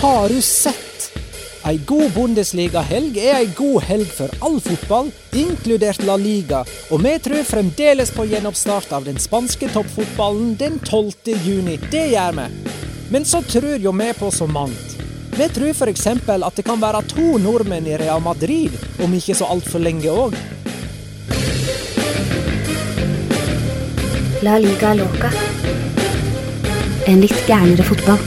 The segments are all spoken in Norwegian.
Har du sett? Ei god Bundesliga-helg er ei god helg for all fotball, inkludert La Liga, og vi tror fremdeles på gjenoppstart av den spanske toppfotballen den 12. juni. Det gjør vi. Men så tror jo vi på så mangt. Vi tror f.eks. at det kan være to nordmenn i Real Madrid om ikke så altfor lenge òg. La liga loca. En litt gærnere fotball.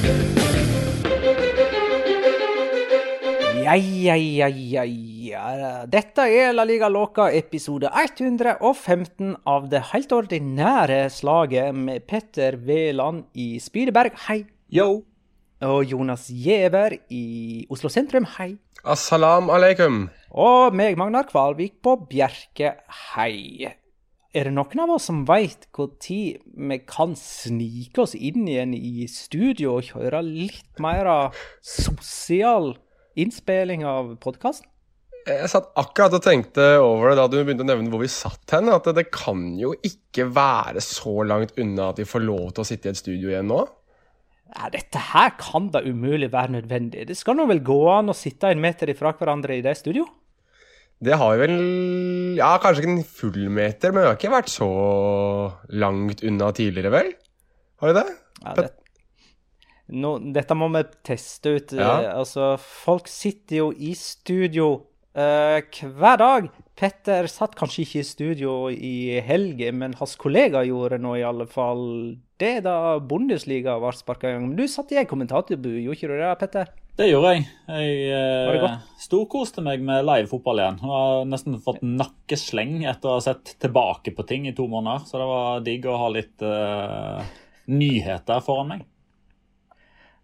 Ja, ja, ja, ja, ja. Dette er La Liga Loca episode 115 av det helt ordinære slaget med Petter Veland i Spydeberg, hei. Yo. Og Jonas Giæver i Oslo sentrum, hei. Assalam alaikum. Og meg, Magnar Kvalvik på Bjerke, hei. Er det noen av oss som veit når vi kan snike oss inn igjen i studio og kjøre litt mer sosial innspilling av podkasten? Jeg satt akkurat og tenkte over det da du begynte å nevne hvor vi satt hen. At det, det kan jo ikke være så langt unna at vi får lov til å sitte i et studio igjen nå. Ja, dette her kan da umulig være nødvendig. Det skal nå vel gå an å sitte en meter ifra hverandre i det studio? Det har vi vel Ja, kanskje ikke en full meter, men vi har ikke vært så langt unna tidligere, vel? Har vi det? Ja, det, nå, dette må vi teste ut. Ja. Eh, Altså, folk sitter jo i studio hver dag. Petter satt kanskje ikke i studio i helgen, men hans kollega gjorde nå i alle fall det da Bundesliga ble sparka i gang. Men du satt i ei kommentatorbu, gjorde ikke du det, Petter? Det gjorde jeg. Jeg Var eh, storkoste meg med live fotball igjen. Jeg har nesten fått nakkesleng etter å ha sett tilbake på ting i to måneder. Så det var digg å ha litt eh, nyheter foran meg.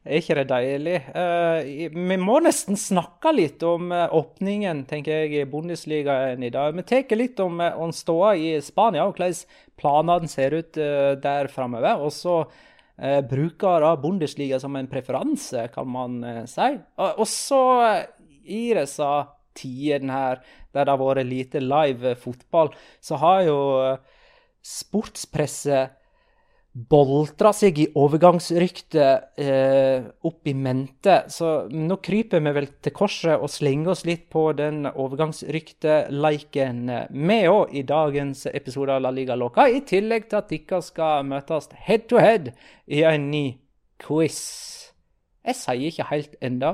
Er ikke det deilig? Uh, vi må nesten snakke litt om eh, åpningen, tenker jeg, i Bundesligaen i dag. Vi tar litt om, eh, om ståa i Spania, og hvordan planene ser ut uh, der framover. Og så uh, bruker da Bundesliga som en preferanse, kan man si. Og, så i disse tidene her, der det har vært lite live fotball, så har jo sportspresset boltra seg i overgangsryktet eh, opp i mente. Så nå kryper vi vel til korset og slenger oss litt på den overgangsrykteleiken, vi òg, i dagens episode av La Liga Loca. I tillegg til at dere skal møtes head to head i en ny quiz. Jeg sier ikke helt enda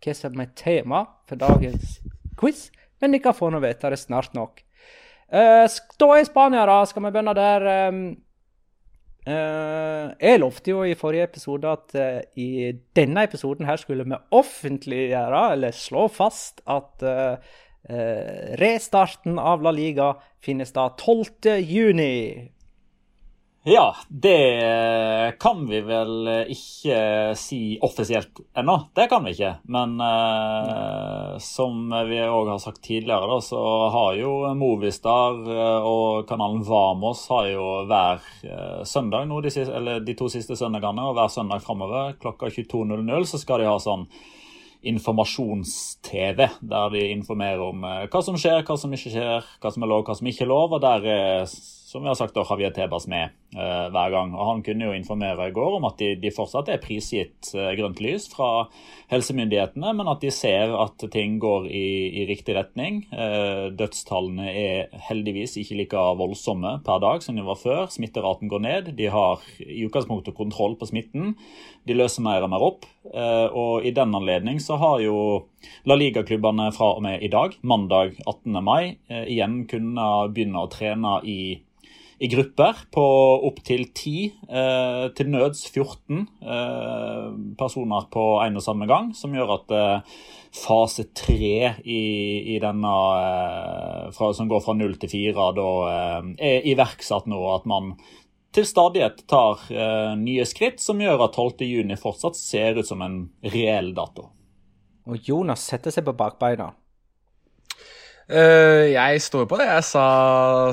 hva som er tema for dagens quiz, men dere får nå vite det snart nok. Eh, i Spania, da. Skal vi begynne der? Eh, jeg lovte jo i forrige episode at eh, i denne episoden her skulle vi offentliggjøre, eller slå fast, at eh, eh, restarten av La Liga finnes da 12. Ja, det kan vi vel ikke si offisielt ennå. Det kan vi ikke. Men eh, som vi òg har sagt tidligere, da, så har jo Movistar eh, og kanalen Vamos har jo hver eh, søndag nå, de, siste, eller de to siste søndagene, og hver søndag framover klokka 22.00 så skal de ha sånn informasjons-TV, der de informerer om eh, hva som skjer, hva som ikke skjer, hva som er lov, hva som ikke er lov. Og der er, som vi har sagt, da, Javier Tebas med uh, hver gang. Og Han kunne jo informere i går om at de, de fortsatt er prisgitt uh, grønt lys fra helsemyndighetene, men at de ser at ting går i, i riktig retning. Uh, dødstallene er heldigvis ikke like voldsomme per dag som de var før. Smitteraten går ned. De har i utgangspunktet kontroll på smitten. De løser mer og mer opp. Og i den anledning så har jo La Liga-klubbene fra og med i dag, mandag 18. mai, igjen kunne begynne å trene i i grupper på opptil 10, eh, til nøds 14 eh, personer på en og samme gang, som gjør at eh, fase 3 i, i denne eh, fra, som går fra 0 til 4, da eh, er iverksatt nå. At man til stadighet tar eh, nye skritt som gjør at 12.6 fortsatt ser ut som en reell dato. Og Jonas setter seg på bakbeina. Eh, jeg står på det jeg sa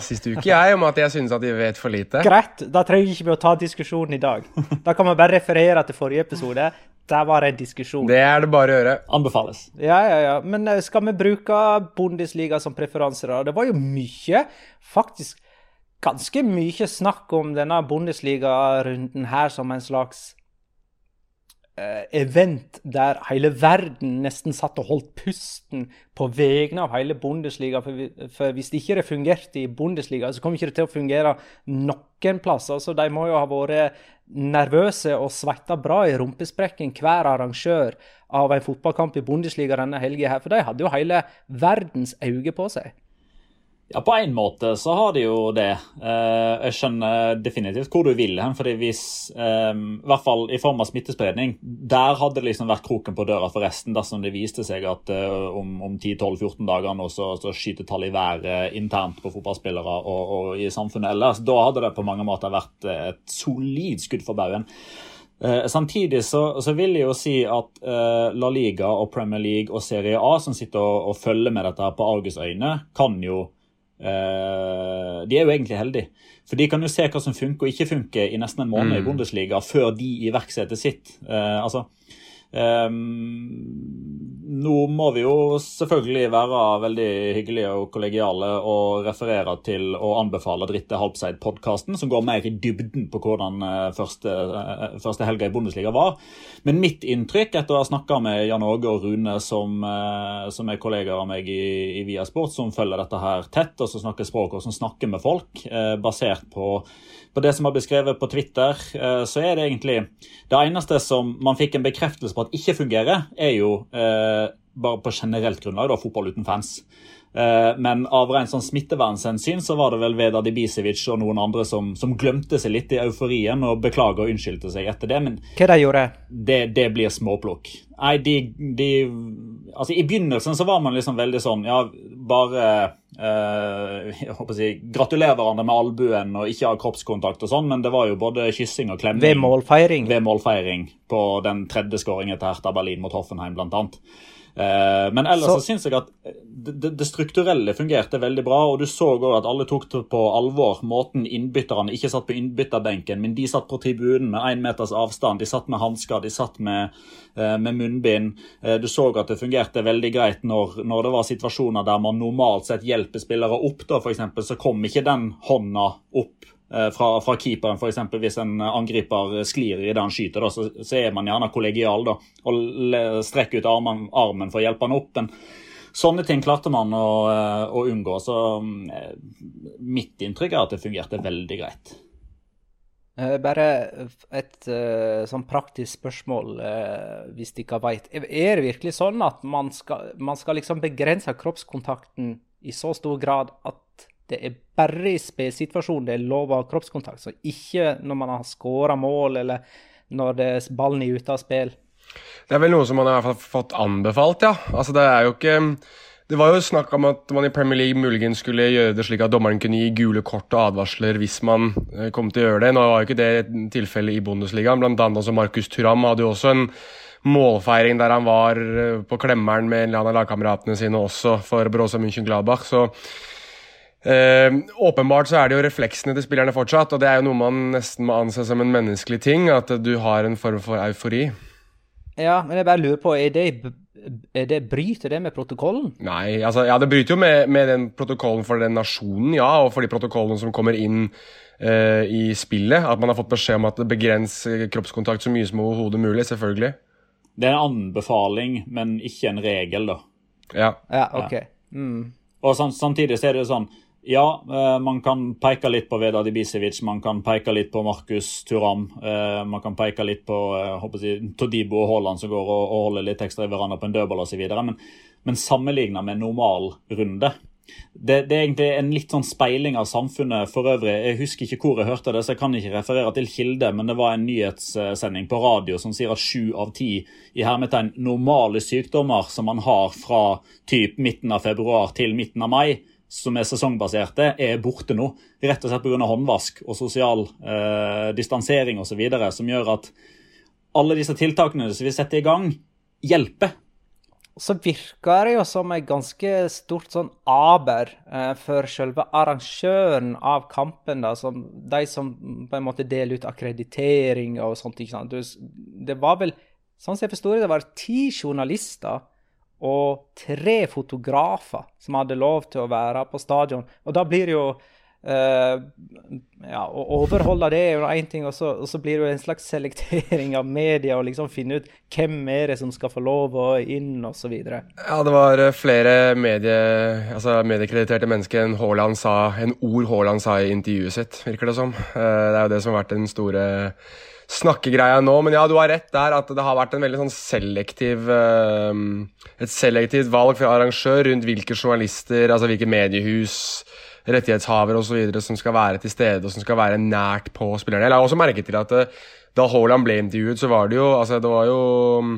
sist uke, jeg, om at jeg synes at de vet for lite. Greit, da trenger ikke vi å ta diskusjonen i dag. Da kan man bare referere til forrige episode. Der var det en diskusjon. Det er det bare å gjøre. Anbefales. Ja, ja, ja. Men eh, skal vi bruke Bundesliga som preferanse, da? Det var jo mye, faktisk ganske mye snakk om denne Bundesliga-runden her som en slags event der hele verden nesten satt og holdt pusten på vegne av hele Bundesliga. For, hvis det ikke fungerte i Bundesliga, så kommer det ikke til å fungere noen plasser. Så de må jo ha vært nervøse og svetta bra i rumpesprekken, hver arrangør av en fotballkamp i Bundesliga denne helga her. For de hadde jo hele verdens øyne på seg. Ja, på en måte så har de jo det. Eh, jeg skjønner definitivt hvor du vil hen. fordi hvis, eh, i hvert fall i form av smittespredning, der hadde det liksom vært kroken på døra for resten dersom det viste seg at eh, om, om 10-12-14 dager nå så, så skyter tallet i været internt på fotballspillere og, og, i samfunnet ellers. Da hadde det på mange måter vært et solid skudd for baugen. Eh, samtidig så, så, vil jeg jo si at eh, La Liga og Premier League og Serie A, som sitter og, og følger med dette her på Argus-øyne, kan jo de er jo egentlig heldige. For de kan jo se hva som funker og ikke funker i nesten en måned mm. i Bundesliga før de iverksetter sitt. Uh, altså, nå må vi jo selvfølgelig være veldig hyggelige og kollegiale og referere til og anbefale Dritte Halbseid-podkasten, som går mer i dybden på hvordan eh, første, eh, første helga i Bundesliga var. Men mitt inntrykk etter å ha snakka med Jan Åge og Rune, som, eh, som er kollegaer av meg i, i Viasport, som følger dette her tett, og som snakker språk og som snakker med folk, basert på, på det som har blitt skrevet på Twitter, så er det egentlig Det eneste som man fikk en bekreftelse på at ikke fungerer, er jo bare på generelt grunnlag, da, fotball uten fans. Eh, men av rent sånn smittevernhensyn så var det vel Vedar Dibisevic og noen andre som, som, glemte seg litt i euforien og beklager og unnskyldte seg etter det. Men Hva de gjorde det? Det blir småplukk. Nei, de, de, Altså, i begynnelsen så var man liksom veldig sånn Ja, bare eh, jeg håper å si, Gratulerer hverandre med albuen og ikke ha kroppskontakt og sånn, men det var jo både kyssing og klemming. Ved målfeiring. Ved målfeiring på den tredje skåringen til Hertha Berlin mot Hoffenheim, blant annet. Eh, men ellers så, så syns jeg at det, det, strukturelle fungerte veldig bra. Og du så òg at alle tok på alvor måten innbytterne ikke satt på innbytterbenken, men de satt på tribunen med én meters avstand. De satt med hansker, de satt med, eh, med, munnbind. Eh, du så at det fungerte veldig greit når, når, det var situasjoner der man normalt sett hjelper spillere opp, da f.eks., så kom ikke den hånda opp fra, fra keeperen, f.eks. hvis en angriper sklir i det han skyter, da, så, så, er man gjerne kollegial da, og strekker ut armen, armen for å hjelpe han opp. Men sånne ting klarte man å, eh, å unngå. Så eh, mitt inntrykk er at det fungerte veldig greit. Bare et sånn praktisk spørsmål, hvis de ikke veit. Er det virkelig sånn at man skal, man skal liksom begrense kroppskontakten i så stor grad at det er bare i spillsituasjonen det er lov ha kroppskontakt, så ikke når man har skåra mål, eller når det, ballen er ute av spill. Det er vel noe som man har fått anbefalt, ja. Altså, det er jo ikke det var jo snakk om at man i Premier League muligens skulle gjøre det slik at dommeren kunne gi gule kort og advarsler hvis man eh, kom til å gjøre det. Nå var jo ikke det tilfellet i Bundesligaen. Blant annet også Markus Thuram hadde jo også en målfeiring der han var eh, på klemmeren med en av lagkameratene sine også for Brosa München-Gladbach. Så Uh, åpenbart så er det jo refleksene til spillerne fortsatt, og det er jo noe man nesten må anse som en menneskelig ting, at du har en form for eufori. Ja, men jeg bare lurer på, er det, er det Bryter det med protokollen? Nei, altså, ja, det bryter jo med, med, den protokollen for den nasjonen, ja, og for de protokollene som kommer inn uh, i spillet. At man har fått beskjed om at det begrenser kroppskontakt så mye som overhodet mulig, selvfølgelig. Det er en anbefaling, men ikke en regel, da. Ja. Ja, ok. Mm. Og samtidig så er det jo sånn ja, eh, man kan peke litt på Vedad Ibisevic, man kan peke litt på Markus Turam. Eh, man kan peke litt på eh, jeg, Todibo og Haaland som går og, holder litt ekstra i hverandre på en dødball osv. Men, men sammenligna med normal runde det, det, er egentlig en litt sånn speiling av samfunnet for øvrig. Jeg husker ikke hvor jeg hørte det, så jeg kan ikke referere til kilde, men det var en nyhetssending på radio som sier at sju av ti i hermetegn normale sykdommer som man har fra typ midten av februar til midten av mai, som er sesongbaserte, er borte nå. Rett og slett pga. håndvask og sosial eh, distansering osv. Som gjør at alle disse tiltakene som vi setter i gang, hjelper. Så virker det jo som et ganske stort sånn aber eh, for selve arrangøren av kampen. da, som De som på en måte deler ut akkreditering og sånt. ikke sant? Det var vel sånn som jeg forsto det, det var ti journalister og tre fotografer som hadde lov til å være på stadion. Og da blir det jo uh, ja, Å overholde det er jo én ting, og så, og så, blir det jo en slags selektering av media og liksom finne ut hvem er det som skal få lov å inn, osv. Ja, det var eh, flere medie, altså mediekrediterte mennesker enn Haaland sa, en ord Haaland sa i intervjuet sitt, virker det som. Uh, det er jo det som har vært den store snakkegreia nå. Men ja, du har rett der at det har vært en veldig sånn selektiv uh, Et selektivt valg fra arrangør rundt hvilke journalister, altså hvilke mediehus, rettighetshavere osv. som skal være til stede og som skal være nært på spillerne. Jeg la også merke til at uh, da Haaland ble intervjuet, så var det jo altså det var jo mm,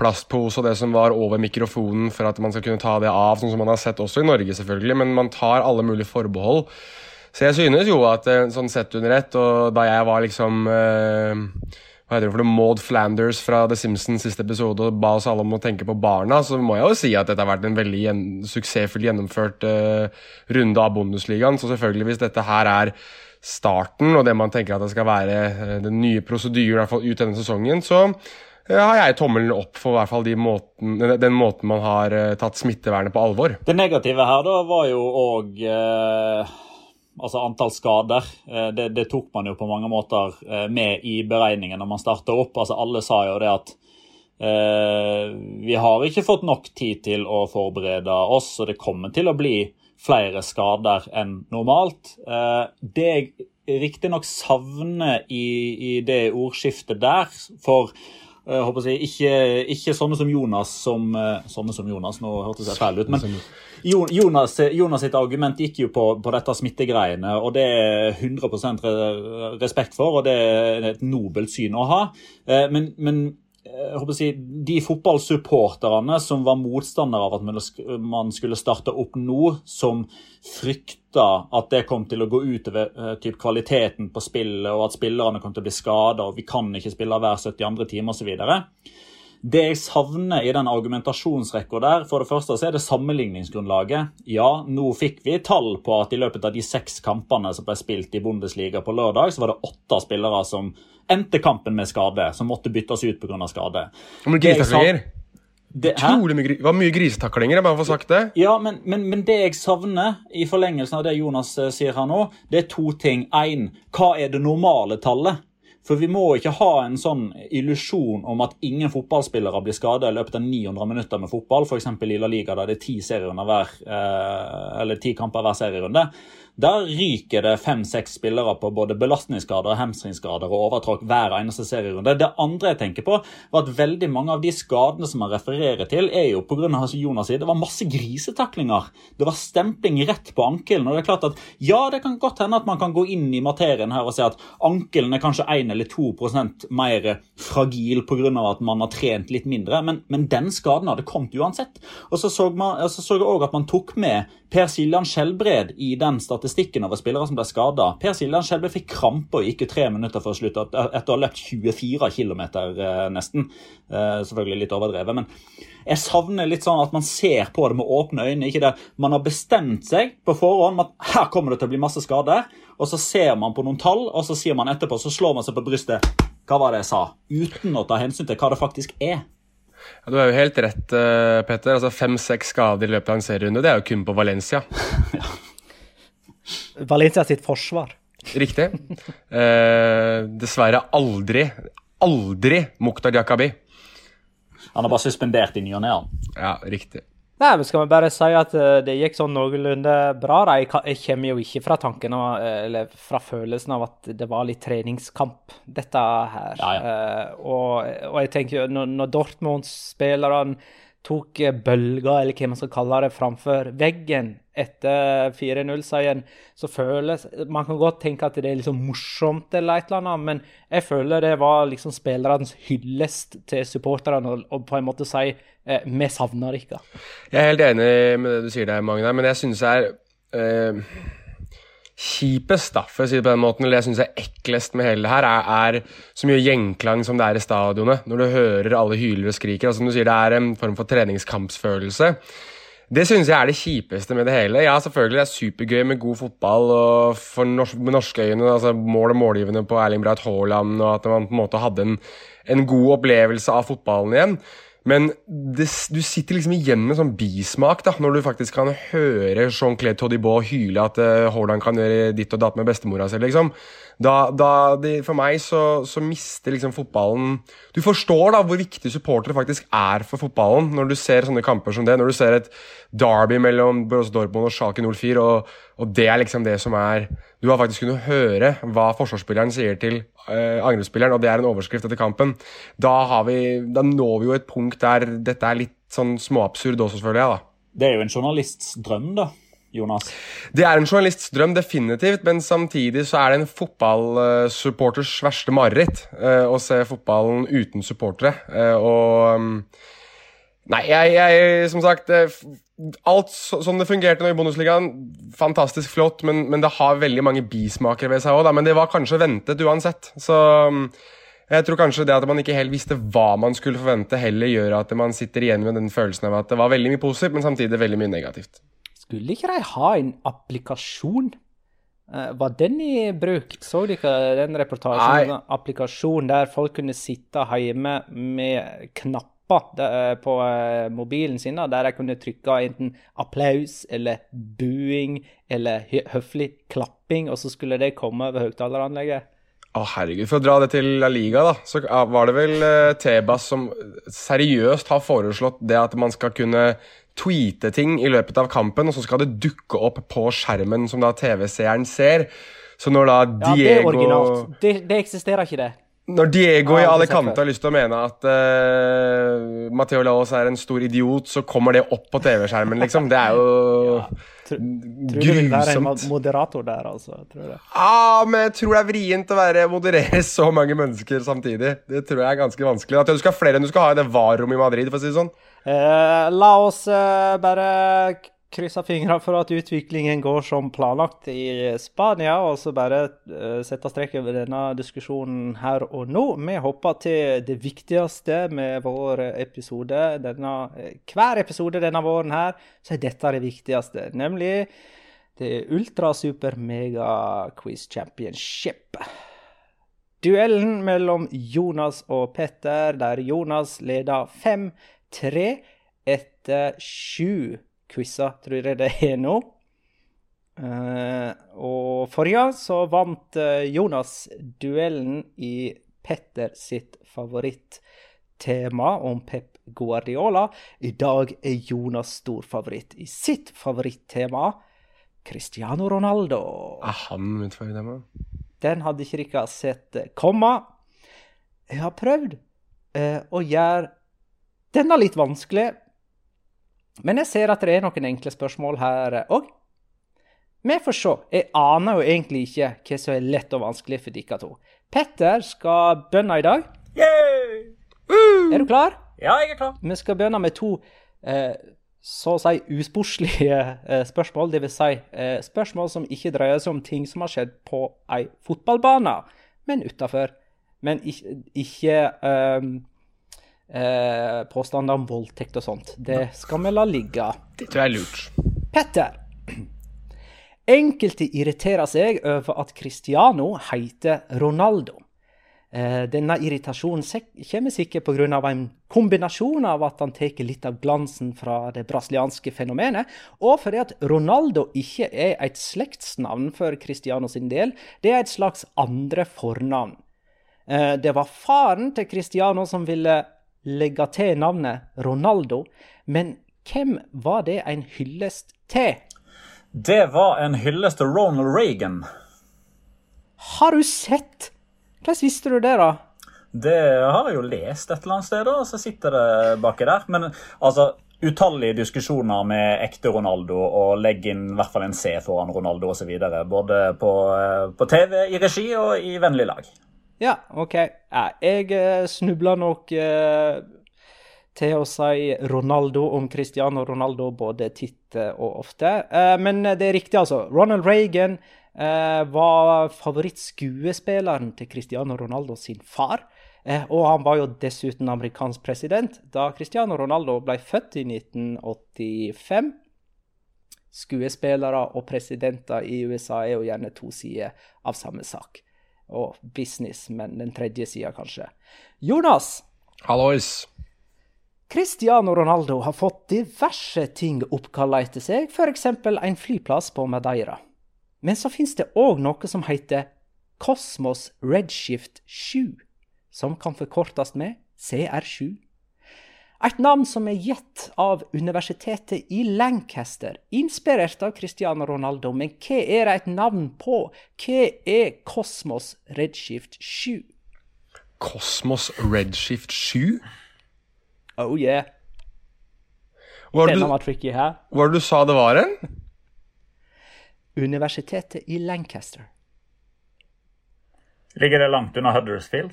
plastpose og det som var over mikrofonen for at man skal kunne ta det av, sånn som man har sett også i Norge, selvfølgelig. Men man tar alle mulige forbehold. Så jeg synes jo at eh, sånn sett under ett, og da jeg var liksom uh, hva heter det for det, Maud Flanders fra The Simpsons siste episode og ba oss alle om å tenke på barna, så må jeg jo si at dette har vært en veldig gjen suksessfull gjennomført uh, runde av Bundesligaen. Så selvfølgelig, hvis dette her er starten, og det man tenker at det skal være uh, den nye prosedyren i hvert fall ut denne sesongen, så har jeg tommelen opp for hvert fall de måten, den måten man har tatt smittevernet på alvor. Det negative her da var jo òg altså antall skader, eh, det, det, tok man jo på mange måter eh, med i beregningen når man starta opp. Altså Alle sa jo det at eh, vi har ikke fått nok tid til å forberede oss, og det kommer til å bli flere skader enn normalt. Eh, det jeg riktignok savner i, i det ordskiftet der, for jeg håper å si, ikke, ikke sånne som Jonas som Sånne som Jonas, nå hørtes jeg feil ut. men Jonas, Jonas, sitt argument gikk jo på, på dette smittegreiene, og det er 100% respekt for, og det er et nobelt syn å ha. Eh, men, men eh, si, de fotballsupporterne som var motstandere av at man skulle starte opp nå, som frykta at det kom til å gå utover uh, typ kvaliteten på spillet, og at spillerne kom til å bli skada, og vi kan ikke spille hver 72 time osv. Det jeg savner i den argumentasjonsrekka der, for det første så er det sammenligningsgrunnlaget. Ja, nå fikk vi tall på at i løpet av de seks kampene som ble spilt i Bundesliga på lørdag, så var det åtte spillere som endte kampen med skade, som måtte byttes ut pga. skade. Men grisetaklinger? Det, Utrolig mye, var mye grisetaklinger, bare får sagt det. Ja, men, men, men, det jeg savner, i forlengelsen av det Jonas eh, sier her nå, det er to ting. Én, hva er det normale tallet? For vi må ikke ha en sånn illusjon om at ingen fotballspillere blir skada i løpet av 900 minutter med fotball, f.eks. i La Liga der det er ti, hver, eh, ti kamper hver serierunde. Der ryker det fem-seks spillere på både belastningsskader, hamstringsskader og overtråkk hver eneste serierunde. Det andre jeg tenker på, var at veldig mange av de skadene som man refererer til, er jo pga. Jonas det var masse grisetaklinger. Det var stempling rett på ankelen. Og det er klart at ja, det kan godt hende at man kan gå inn i materien her og si at ankelen er kanskje 1 eller 2% mer fragil pga. at man har trent litt mindre, men, men den skaden hadde kommet uansett. Og så så, man, så, så jeg òg at man tok med Per Siljan Skjelbred i den statistikken over spillere som ble skada. Per Siljan Skjelbred fikk krampe og gikk tre minutter før slutt etter å ha løpt 24 km eh, nesten. Eh, selvfølgelig litt overdrevet, men jeg savner litt sånn at man ser på det med åpne øyne. ikke det. Man har bestemt seg på forhånd at her kommer det til å bli masse skader, og så ser man på noen tall, og så sier man etterpå, så slår man seg på brystet. Hva var det jeg sa? Uten å ta hensyn til hva det faktisk er. Ja, du har jo helt rett, uh, Petter. Altså Fem-seks skader i løpet av en serierunde, det er jo kun på Valencia. ja. Valencia sitt forsvar. Riktig. Eh, dessverre aldri, aldri Mukhtar Jakabi. Han er bare suspendert i ny og ne. Ja, riktig. Nei, men Skal vi bare si at uh, det gikk sånn noenlunde bra? da. Jeg, kommer jo ikke fra tanken av, eller fra følelsen av at det var litt treningskamp, dette her. Ja, ja. Uh, og, og, jeg tenker når, når Dortmund-spillerne tok bølger, eller hva man skal kalle det, framfor veggen etter 4-0-seieren, så føles Man kan godt tenke at det er liksom morsomt, eller et eller annet, men jeg føler det var liksom spillernes hyllest til supporterne, og på en måte si eh, vi savner dere. Jeg er helt enig med det du sier der, Magna, men jeg synes det er eh kjipest, da, for å si det på den måten, eller jeg syns er eklest med hele det her, er, er, så mye gjenklang som det er i stadionet. Når du hører alle hyler og skriker. altså Som du sier, det er en form for treningskampsfølelse. Det synes jeg er det kjipeste med det hele. Ja, selvfølgelig det er supergøy med god fotball og for norsk, med norske øyne, altså mål og målgivende på Erling Braut Haaland, og at man på en måte hadde en, en god opplevelse av fotballen igjen. Men det, du sitter liksom igjen med sånn bismak da, når du faktisk kan høre Jean-Claude Todibault hyle at uh, Haaland kan gjøre ditt og datt med bestemora si. Liksom. Da, da de, for meg så, så, mister liksom fotballen Du forstår da hvor viktig supportere faktisk er for fotballen når du ser sånne kamper som det. Når du ser et derby mellom Borussia Dortmund og Schalke 04, og, og, det er liksom det som er Du har faktisk kunnet høre hva forsvarsspilleren sier til uh, angrepsspilleren, og det er en overskrift etter kampen. Da, vi, da når vi jo et punkt der dette er litt sånn småabsurd også, selvfølgelig. Da. Det er jo en journalists drøm, da. Jonas? Det er en journalists drøm, definitivt, men samtidig så er det en fotballsupporters verste mareritt uh, å se fotballen uten supportere. Uh, og um, Nei, jeg, jeg, Som sagt Alt som det fungerte nå i Bundesligaen, fantastisk flott, men, men det har veldig mange bismaker ved seg òg, men det var kanskje ventet uansett. Så um, jeg tror kanskje det at man ikke helt visste hva man skulle forvente, heller gjør at man sitter igjen med den følelsen av at det var veldig mye positivt, men samtidig veldig mye negativt. Skulle ikke de ha en applikasjon? Uh, var den i bruk? Så ikke den reportasjen? Nei. En applikasjon der folk kunne sitte hjemme med knapper eh, på uh, mobilen sin, der de kunne trykke enten applaus eller buing eller høflig klapping, og så skulle det komme over høyttaleranlegget? Å, herregud. For å dra det til La Liga, da, så var det vel Tebas som seriøst har foreslått det at man skal kunne tweete ting i løpet av kampen, og så skal det dukke opp på skjermen som da TV-seeren ser. Så når da Diego Ja, det er originalt. Det, det eksisterer ikke, det. Når Diego i Alicante har lyst til å mene at uh, Mateo Laos er en stor idiot, så kommer det opp på TV-skjermen, liksom. Det er jo ja. Grusomt. Tror du vil være en moderator der, altså? Tror jeg. Ja, men jeg tror det er vrient å være moderere så mange mennesker samtidig. Det tror jeg er ganske vanskelig. At du skal ha flere enn du skal ha i det var-rommet i Madrid, for å si det sånn. Uh, la oss uh, bare krysse fingrene for at utviklingen går som planlagt i Spania, og så bare uh, sette strek over denne diskusjonen her og nå. Vi hopper til det viktigste med vår episode. Denne, hver episode denne våren her, så er dette det viktigste, nemlig det Ultra Super Mega Quiz Championship. Duellen mellom Jonas og Petter, der Jonas leder 5-3 etter sju quizer, tror jeg det er nå. Uh, og forrige så vant uh, Jonas duellen i Petter sitt favorittema om Pep Guardiola. I dag er Jonas storfavoritt i sitt favorittema, Cristiano Ronaldo. Er han mitt favorittema? Den hadde ikke dere sett komme. Jeg har prøvd uh, å gjøre denne litt vanskelig, men jeg ser at det er noen enkle spørsmål her òg. Vi får se. Jeg aner jo egentlig ikke hva som er lett og vanskelig for dere to. Petter skal bønne i dag. Yay! Er du klar? Ja, jeg er klar. Vi skal bønne med to eh, så å si usportslige eh, spørsmål. Dvs. Si, eh, spørsmål som ikke dreier seg om ting som har skjedd på ei fotballbane, men utafor. Men ikke, ikke um, eh, påstander om voldtekt og sånt. Det skal vi la ligge. Det tror jeg er lurt. Petter. Enkelte irriterer seg over at Cristiano heter Ronaldo. Eh, denne irritasjonen kommer sikkert pga. en kombinasjon av at han tar litt av glansen fra det brasilianske fenomenet, og fordi at Ronaldo ikke er et slektsnavn for Cristiano sin del. Det er et slags andre fornavn. Eh, det var faren til Cristiano som ville legge til navnet Ronaldo, men hvem var det en hyllest til? Det var en hyllest til Ronald Reagan. Har du sett? Hvordan visste du det, da? Det har jeg jo lest et eller annet sted, og så sitter det baki der. Men altså, utallige diskusjoner med ekte Ronaldo og legge inn i hvert fall en C foran Ronaldo osv. Både på, eh, på TV, i regi og i vennlig lag. Ja, OK. Jeg eh, snubla nok uh, til å si Ronaldo om Cristiano Ronaldo både titt og ofte. Men det er riktig, altså. Ronald Reagan var favorittskuespilleren til Cristiano Ronaldo sin far. og han var jo dessuten amerikansk president da Cristiano Ronaldo ble født i 1985. skuespillere og presidenter i USA er jo gjerne to sider av samme sak. Og business, men den tredje sida, kanskje. Jonas! Hallois. Cristiano Ronaldo har fått diverse ting oppkalla etter seg, f.eks. en flyplass på Madeira. Men så finnes det òg noe som heter Cosmos Redshift 7, som kan forkortes med CR7. Et navn som er gitt av universitetet i Lancaster, inspirert av Cristiano Ronaldo. Men hva er det et navn på? Hva er Kosmos Redshift 7? Kosmos Redshift 7? Oh yeah. Hva var det Denne du, var tricky her. hva du sa det var en? Universitetet i Lancaster. Ligger det langt unna Huddersfield?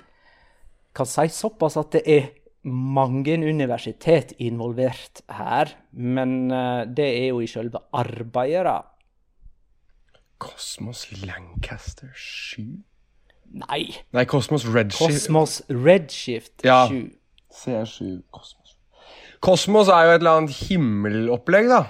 Kan si såpass at det er mange universitet involvert her, men eh, det er jo i selve arbeidet, da. Cosmos Lancaster 7? Nei, Nei, Kosmos Redshift Kosmos Redshift Ja. 7. CR7 Kosmos. Kosmos er jo et eller annet himmelopplegg, da.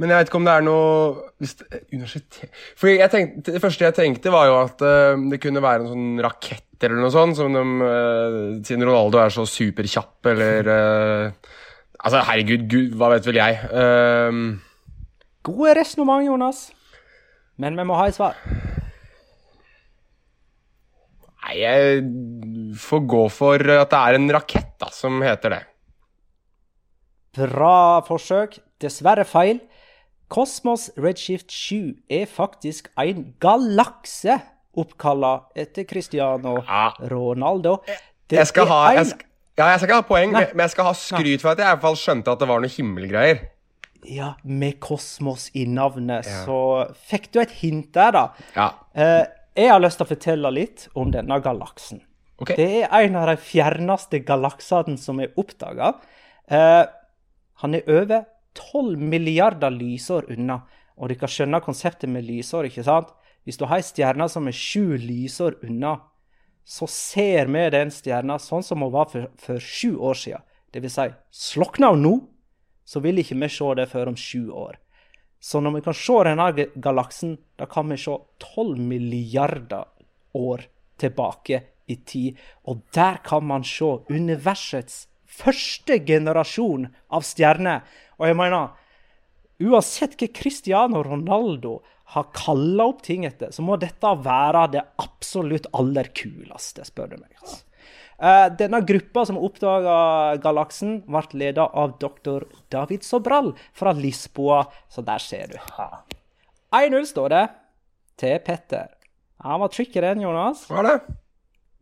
Men jeg vet ikke om det er noe hvis det, Universitet Fordi tenkte, Det første jeg tenkte, var jo at uh, det kunne være en sånn rakett eller noe sånt, som de, uh, siden Ronaldo er så superkjapp, eller uh, Altså, herregud, gud, hva vet vel jeg. Uh, Gode resonnement, Jonas. Men vi må ha et svar. nei, jeg får gå for at det er en rakett da, som heter det. Bra forsøk. Dessverre feil. Kosmos Redshift 7 er faktisk en galakse oppkalla etter Cristiano Ja. Ronaldo. Det Jeg skal er ha en- jeg skal, Ja, jeg skal ikke ha poeng, Nei. men jeg skal ha skryt for at jeg i hvert fall skjønte at det var noe himmelgreier. Ja, med kosmos i navnet, så fikk du et hint der, da. Ja. Eh, jeg har lyst til å fortelle litt om denne galaksen. Okay. Det er en av de fjerneste galaksene som er oppdaga. Eh, han er over 12 milliarder lysår unna. Og dere kan skjønne konseptet med lysår, ikke sant? Hvis du har ei stjerne som er sju lysår unna, så ser vi den stjerna sånn som hun var for, for sju år siden. Det vil si, slokner hun nå, så vil ikke vi se det før om sju år. Så når vi kan se denne galaksen, da kan vi se 12 milliarder år tilbake i tid. Og der kan man se universets første generasjon av stjerner. Og jeg mener, uansett hva Cristiano Ronaldo har kalla opp ting etter, så må dette være det absolutt aller kuleste, spør du meg. Altså. Uh, denne gruppa som oppdaga galaksen, ble ledet av doktor David Sobral fra Lisboa, så der ser du. 1-0 står det til Petter. Han var tricky den, Jonas, Hva er det?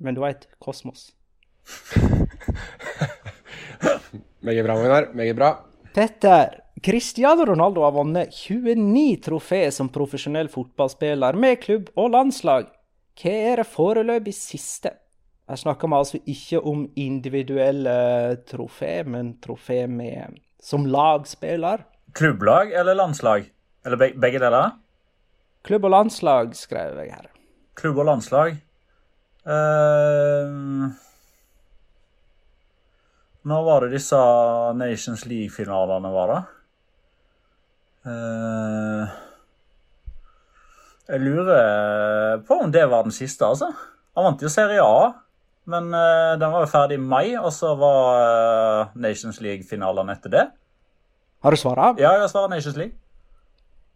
men du veit kosmos. Meget bra, Magnar. Meget bra. Petter, Cristiano Ronaldo har vunnet 29 trofé som profesjonell fotballspiller med klubb og landslag. Hva er det foreløpig siste? Her snakker vi altså ikke om individuelle trofé, men trofé med, som lagspiller. Klubblag eller landslag? Eller beg begge deler? Klubb og landslag, skrev jeg her. Klubb og landslag. uh... når var det disse Nations League-finalene var, da? Eh, jeg lurer på om det var den siste, altså. Han vant jo Serie A, men eh, den var jo ferdig i mai, og så var eh, Nations League-finalene etter det. Har du svaret? Ja, jeg svarer Nations League.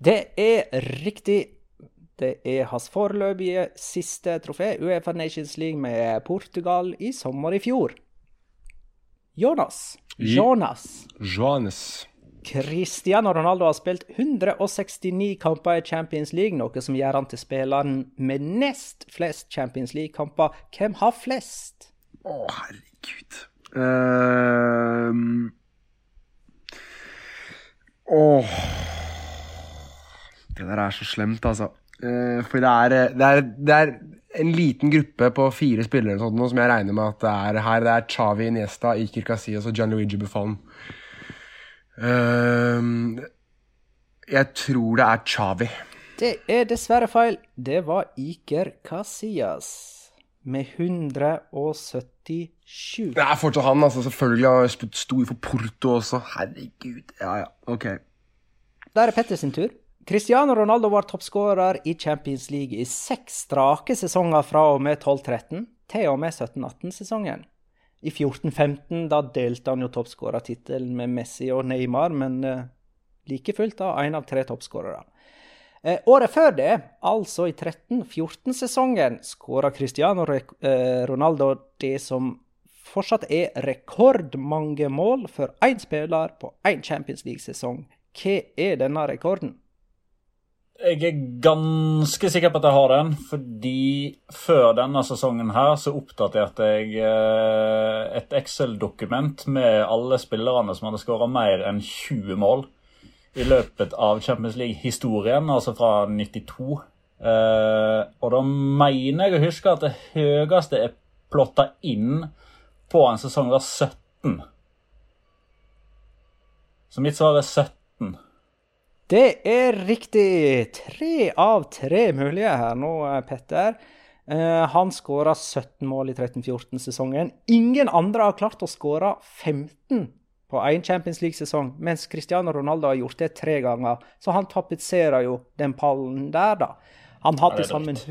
Det er riktig. Det er hans foreløpige siste trofé, Uefa Nations League med Portugal i sommer i fjor. Jonas. Jonas. Jonas. Cristiano Ronaldo har spilt 169 kamper i Champions League, noe som gjør han til spilleren med nest flest Champions League-kamper. Hvem har flest? Å, herregud. Ehm. Åh Det der er så slemt, altså. Uh, for det er, eh, det, er, det er en liten gruppe på fire spillere sånt, som jeg regner med at det er her. Det er Chavi, Iniesta, Iker Casillas og Gianluigi Buffon. Ehm, jeg tror det er Chavi. Det er dessverre feil. Det var Iker Casillas med 177. Det er fortsatt han, altså. Selvfølgelig. Han sto spilt stor for Porto også. Herregud. Ja, ja. Ok. Da er det Petter sin tur. Cristiano Ronaldo var toppskårer i Champions League i seks strake sesonger fra og med 12-13 til og med 17-18-sesongen. I 14-15 da delte han jo toppskårertittelen med Messi og Neymar, men eh, like fullt da én av tre toppskårere. Eh, året før det, altså i 13-14-sesongen, skåra Cristiano eh, Ronaldo det som fortsatt er rekordmange mål for én spiller på én Champions League-sesong. Hva er denne rekorden? Jeg er ganske sikker på at jeg har den, fordi før denne sesongen her så oppdaterte jeg eh, et Excel-dokument med alle spillerne som hadde skåra mer enn 20 mål i løpet av Champions League-historien, altså fra 92. Eh, og da mener jeg å huske at det høyeste er plotta inn på en sesong var 17. Så mitt svar er 17. Det er riktig. Tre av tre mulige her nå, eh, Petter. Uh, han skåra 17 mål i 13-14-sesongen. Ingen andre har klart å skåre 15 på én Champions League-sesong, mens Cristiano Ronaldo har gjort det tre ganger. Så han tapetserer jo den pallen der, da. Han har til sammen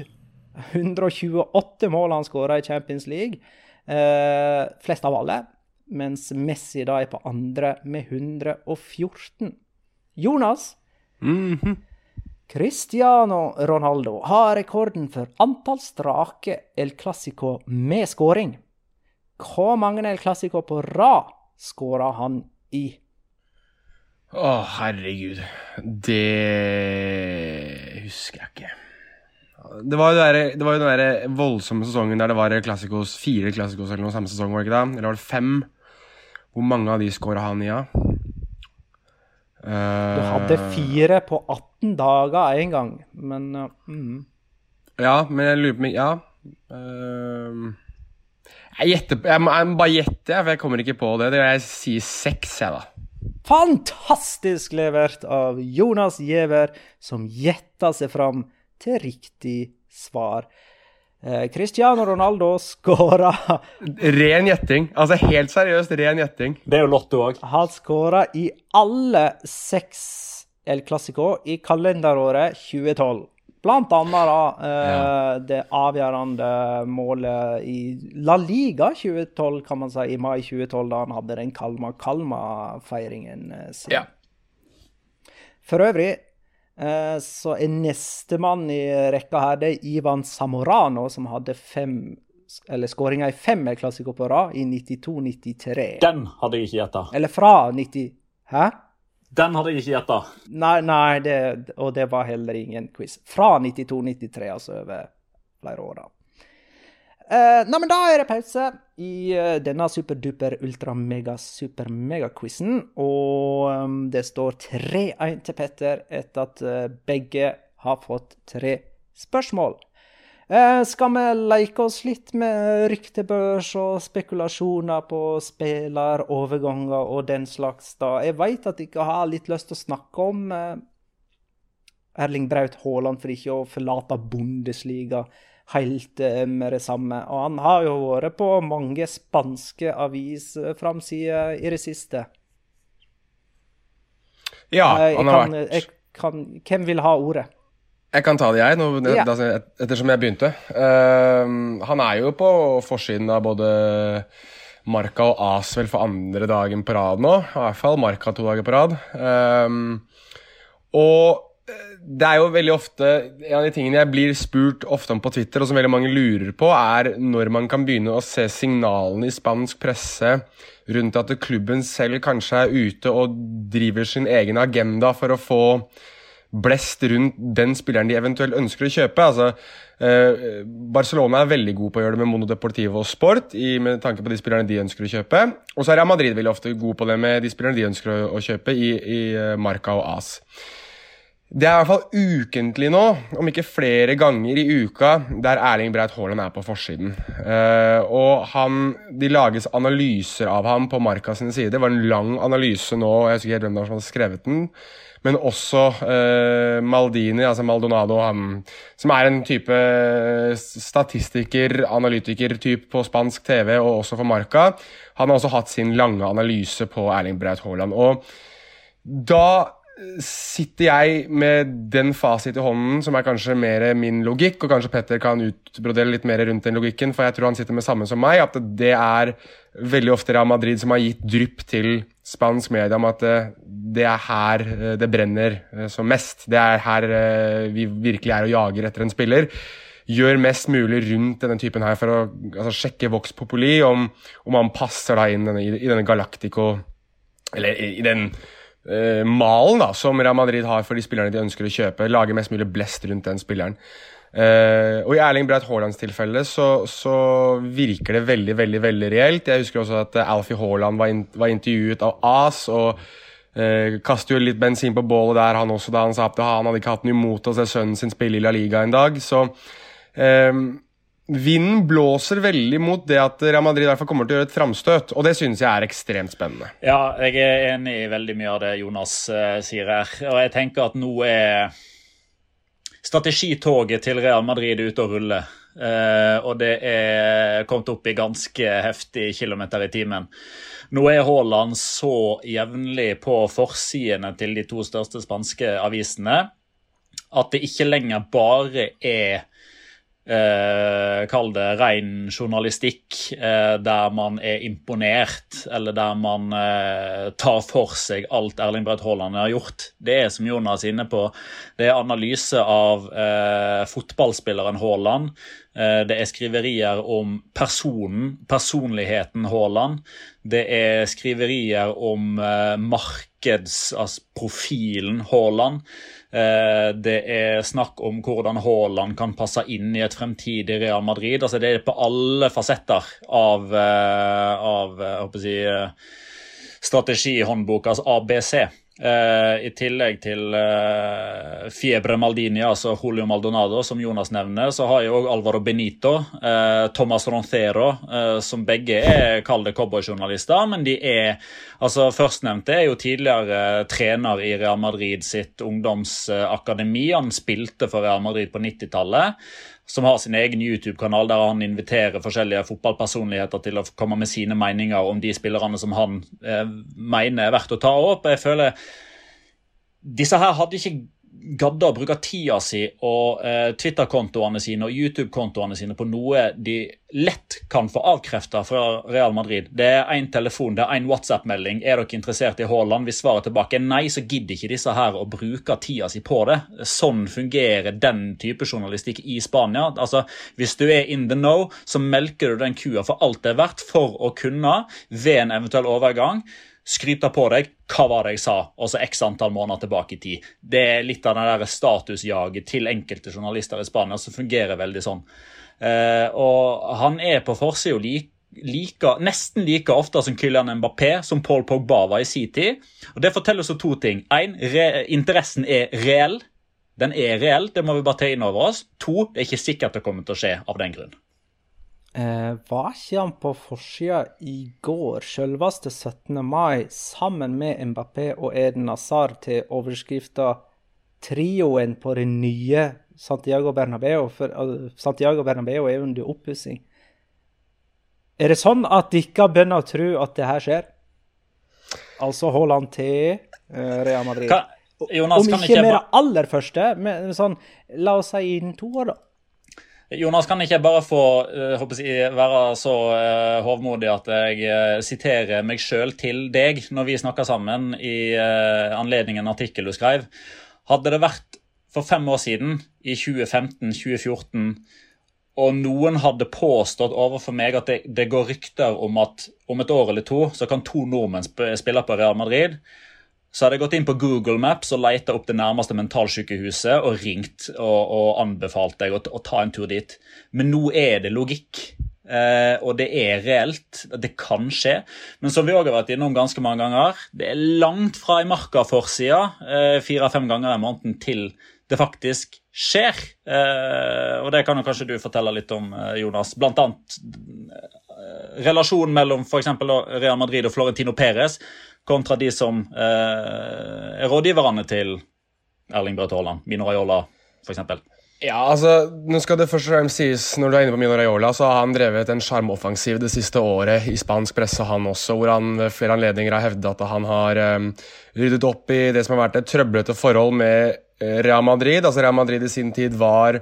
128 mål han skåra i Champions League. Uh, flest av alle. Mens Messi da er på andre med 114. Jonas, Mm -hmm. Cristiano Ronaldo har rekorden for antall strake El Clásico med skåring. Hvor mange El Clásico på rad skåra han i? Å, herregud. Det husker jeg ikke. Det var jo, der, den der voldsomme sesongen der det var klassikos, fire klassikos eller noe samme sesong, var det ikke det? Eller var det fem? Hvor mange av de skåra han i, ja? Du hadde fire på 18 dager en gang, men mm. Ja, men jeg lurer på Ja. Uh, jeg gjetter Jeg må, jeg må bare gjette, for jeg kommer ikke på det. det jeg sier seks, jeg, da. Fantastisk levert av Jonas Giæver, som gjetta seg fram til riktig svar. Eh, Cristiano Ronaldo skåra Ren gjetting. Altså helt seriøst, ren gjetting. Det er jo Lotto òg. Han skåra i alle seks El Clásico i kalenderåret 2012. Blant annet da, eh, ja. det avgjørende målet i La Liga 2012, kan man si, i mai 2012, da han hadde den Kalma-Kalma-feiringen eh, sin. Ja. For øvrig så er nestemann i rekka her det er Ivan Samorano, som hadde fem eller skåringer i fem klassiker på rad i 92-93. Den hadde jeg ikke gjetta. Eller fra 90... Hæ? Den hadde jeg ikke gjetta. Nei, nei det, og det var heller ingen quiz. Fra 92-93, altså over flere år, da. Uh, nei, men da er det pause i uh, denne superduper ultra-mega-super-mega-quizen. Og um, det står 3-1 til Petter etter at uh, begge har fått tre spørsmål. skal vi leke oss litt med ryktebørs og spekulasjoner på spilleroverganger og den slags, da? Jeg veit at dere har litt lyst til å snakke om Erling Braut Haaland for ikke å forlate Bundesliga helt eh, med det samme. Og han har jo vært på mange spanske avisframsider i det siste. Ja, eh, han har vært kan, Hvem vil ha ordet? Jeg kan ta det, jeg, nå, ja. ettersom jeg begynte. Uh, han er jo på forsiden av både Marka og Asvel for andre dagen på rad nå. I hvert fall Marka to dager på rad. Um, og det er jo veldig ofte En av de tingene jeg blir spurt ofte om på Twitter, og som veldig mange lurer på, er når man kan begynne å se signalene i spansk presse rundt at klubben selv kanskje er ute og driver sin egen agenda for å få blest rundt den spilleren de eventuelt ønsker å kjøpe. Altså, eh, Barcelona er veldig god på å gjøre det med Mono Deportivo og Sport, i, med tanke på de spillerne de ønsker å kjøpe. Og så er Real Madrid veldig ofte god på det med de spillerne de ønsker å, å kjøpe, i, i eh, Marca og AS. Det er i hvert fall ukentlig nå, om ikke flere ganger i uka, der Erling Braut Haaland er på forsiden. Uh, og han, De lages analyser av ham på Marka sine sider. Det var en lang analyse nå, jeg husker ikke helt hvem som hadde skrevet den. Men også uh, Maldini, altså Maldonado, han, som er en type statistiker, analytiker-type på spansk TV, og også for Marka. Han har også hatt sin lange analyse på Erling Braut Haaland. Og da sitter jeg med den fasit i hånden som er kanskje mer min logikk, og kanskje Petter kan utbrodere litt mer rundt den logikken, for jeg tror han sitter med samme som meg, at det er veldig ofte Real Madrid som har gitt drypp til spansk media om at eh, det er her eh, det brenner eh, som mest. Det er her vi virkelig er og jager etter en spiller. Gjør mest mulig rundt denne typen her for å altså, sjekke Vox Populi, om, om han passer da inn denne, i denne Galactico Eller i, i den uh, malen da, som Real Madrid har for de spillerne de ønsker å kjøpe. Lage mest mulig blest rundt den spilleren. Uh, og I Erling Braut Haalands tilfelle så, så, virker det veldig veldig, veldig reelt. Jeg husker også at Alfie Haaland var, in var intervjuet av AS. og uh, kaster jo litt bensin på bålet der, han også, da han sa at han hadde ikke hatt noe imot å se sønnen sin spille i La Liga en dag. Så uh, Vinden blåser veldig mot det at Real Madrid fall kommer til å gjøre et framstøt, og det synes jeg er ekstremt spennende. Ja, jeg er enig i veldig mye av det Jonas uh, sier her. Og jeg tenker at nå er strategitoget til Real Madrid ute og ruller. Uh, og det er kommet opp i ganske heftig kilometer i timen. Nå er Haaland så jevnlig på forsidene til de to største spanske avisene at det ikke lenger bare er eh, Kall det ren journalistikk, eh, der man er imponert, eller der man eh, tar for seg alt Erling Braut Haaland har gjort. Det er, som Jonas er inne på, det er analyse av eh, fotballspilleren Haaland. Eh, det er skriverier om personen, personligheten Haaland. Det er skriverier om eh, markedsprofilen altså Haaland. Eh, det er snakk om hvordan Haaland kan passe inn i et fremtidig Real Madrid. Altså det er på alle fasetter av, eh, av si, eh, strategihåndbokas ABC. Uh, I tillegg til uh, Fiebre Maldini, altså Julio Maldonado, som Jonas nevner, så har jeg òg Alvaro Benito, uh, Thomas Roncero, som begge er kall det cowboyjournalister. Men de er altså Førstnevnte er jo tidligere trener i Real Madrid sitt ungdomsakademi. Han spilte for Real Madrid på 90-tallet som har sin egen YouTube-kanal der han inviterer forskjellige fotballpersonligheter til å komme med sine meninger om de spillerne som han eh, mener er verdt å ta opp. Jeg føler Disse her hadde ikke gadda å bruke tida si og eh, Twitter-kontoene sine og YouTube-kontoene sine på noe de lett kan få avkrefta fra Real Madrid. Det er én telefon, det er én WhatsApp-melding. Er dere interessert i Haaland? Hvis svaret tilbake er nei, så gidder ikke disse her å bruke tida si på det. Sånn fungerer den type journalistikk i Spania. Altså, Hvis du er in the know, så melker du den kua for alt det er verdt for å kunne, ved en eventuell overgang, skryte på deg hva var det jeg sa, og så x antall måneder tilbake i tid. Det er litt av det statusjaget til enkelte journalister i Spania som fungerer veldig sånn. Eh, og han er på forsida like, like, nesten like ofte som Kylian Mbappé, som Paul Pogba var i sin tid. Og Det forteller oss to ting. Én, interessen er reell. Den er reell, det må vi bare ta inn over oss. To, det er ikke sikkert det kommer til å skje av den grunn. Eh, var ikke han på forsida i går, selveste 17. mai, sammen med Mbappé og Eden Hazard til overskrifta 'Trioen på det nye Santiago Bernabeu'? For uh, Santiago Bernabeu er under oppussing. Er det sånn at dere begynner å tro at det her skjer? Altså Haaland til uh, Real Madrid? Kan, Jonas, Om ikke, ikke med det aller første, men sånn, la oss si innen to år, da. Jonas, kan ikke bare få jeg, være så uh, hovmodig at jeg uh, siterer meg sjøl til deg når vi snakker sammen i anledning en artikkel du skrev. Hadde det vært for fem år siden, i 2015-2014, og noen hadde påstått overfor meg at det, det, går rykter om at om et år eller to så kan to nordmenn spille på Real Madrid, så hadde jeg gått inn på Google Maps og leita opp det nærmeste mentalsykehuset og ringt og, og anbefalt deg å, å, ta en tur dit. Men nå er det logikk. Eh, og det er reelt. Det kan skje. Men som vi òg har vært innom ganske mange ganger, det er langt fra i marka-forsida eh, fire-fem ganger i måneden til det faktisk skjer. Eh, og det kan jo kanskje du fortelle litt om, eh, Jonas. Blant annet eh, relasjonen mellom f.eks. Real Madrid og Florentino Perez kontra de som eh, er rådgiverne til Erling Braut Haaland, Mino Raiola f.eks. Ja, altså, nå skal det først og fremst sies, Når du er inne på Mino Raiola, så har han drevet en sjarmoffensiv det siste året i spansk presse, han også, hvor han ved flere anledninger har hevdet at han har um, ryddet opp i det som har vært et trøblete forhold med uh, Real Madrid. Altså Real Madrid i sin tid var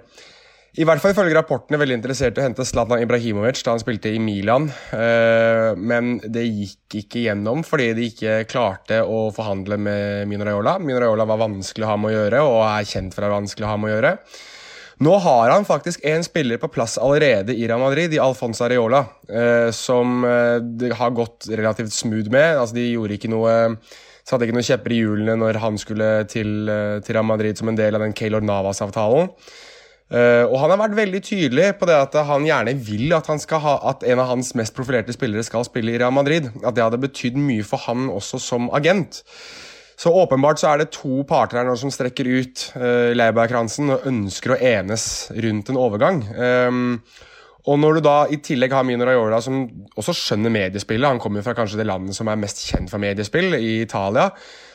i hvert fall ifølge rapportene veldig interessert i å hente Zlatan Ibrahimovic da han spilte i Milan, uh, men det gikk ikke gjennom fordi de ikke klarte å forhandle med Mino Raiola. Mino Raiola var vanskelig å ha med å gjøre, og er kjent for å være vanskelig å ha med å gjøre. Nå har han faktisk en spiller på plass allerede i Real Madrid, i Alfonso Areola, eh, som eh, det har gått relativt smooth med. Altså, de gjorde ikke noe Satte ikke noen kjepper i hjulene når han skulle til, eh, til, Real Madrid som en del av den Keylor Navas-avtalen. Uh, og han har vært veldig tydelig på det at han gjerne vil at, ha, at, en av hans mest profilerte spillere skal spille i Real Madrid. At det hadde betydd mye for han også som agent. Så åpenbart så er det to parter her nå som strekker ut uh, Leiberg-kransen og ønsker å enes rundt en overgang. Um, og når du da i tillegg har Mino Raiola, som også skjønner mediespillet, han kommer fra kanskje det landet som er mest kjent for mediespill, i Italia,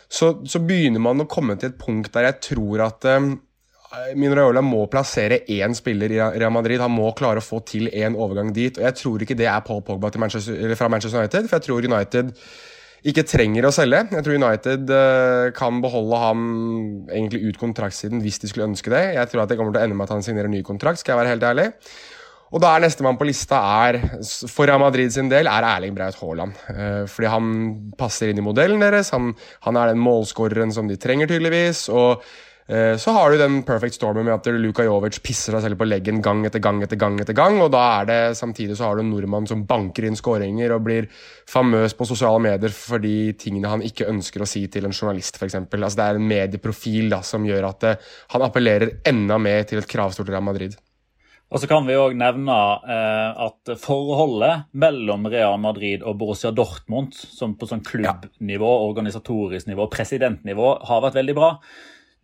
så, så begynner man å komme til et punkt der jeg tror at um, Mino Raiola må plassere én spiller i Real Madrid. Han må klare å få til én overgang dit. og Jeg tror ikke det er Paul Pogba Manchester, fra Manchester United, for jeg tror United ikke trenger å selge. Jeg tror United uh, kan beholde ham egentlig ut kontraktsiden hvis de skulle ønske det. Jeg tror at det kommer til å ende med at han signerer ny kontrakt, skal jeg være helt ærlig. Og da er nestemann på lista er, for Real Madrid sin del er Erling Braut Haaland. Uh, fordi han passer inn i modellen deres. Han, han er den målskåreren som de trenger, tydeligvis. og Eh, så har du den perfect stormen med at Luka Jovic pisser seg selv på leggen gang etter gang etter gang. etter gang, og da er det Samtidig så har du en nordmann som banker inn skåringer og blir famøs på sosiale medier for de tingene han ikke ønsker å si til en journalist, f.eks. Altså, det er en medieprofil da, som gjør at uh, han appellerer enda mer til et kravstort Real Madrid. Og så kan vi òg nevne eh, at forholdet mellom Real Madrid og Borussia Dortmund, som på sånn klubbnivå, organisatorisk nivå, presidentnivå, har vært veldig bra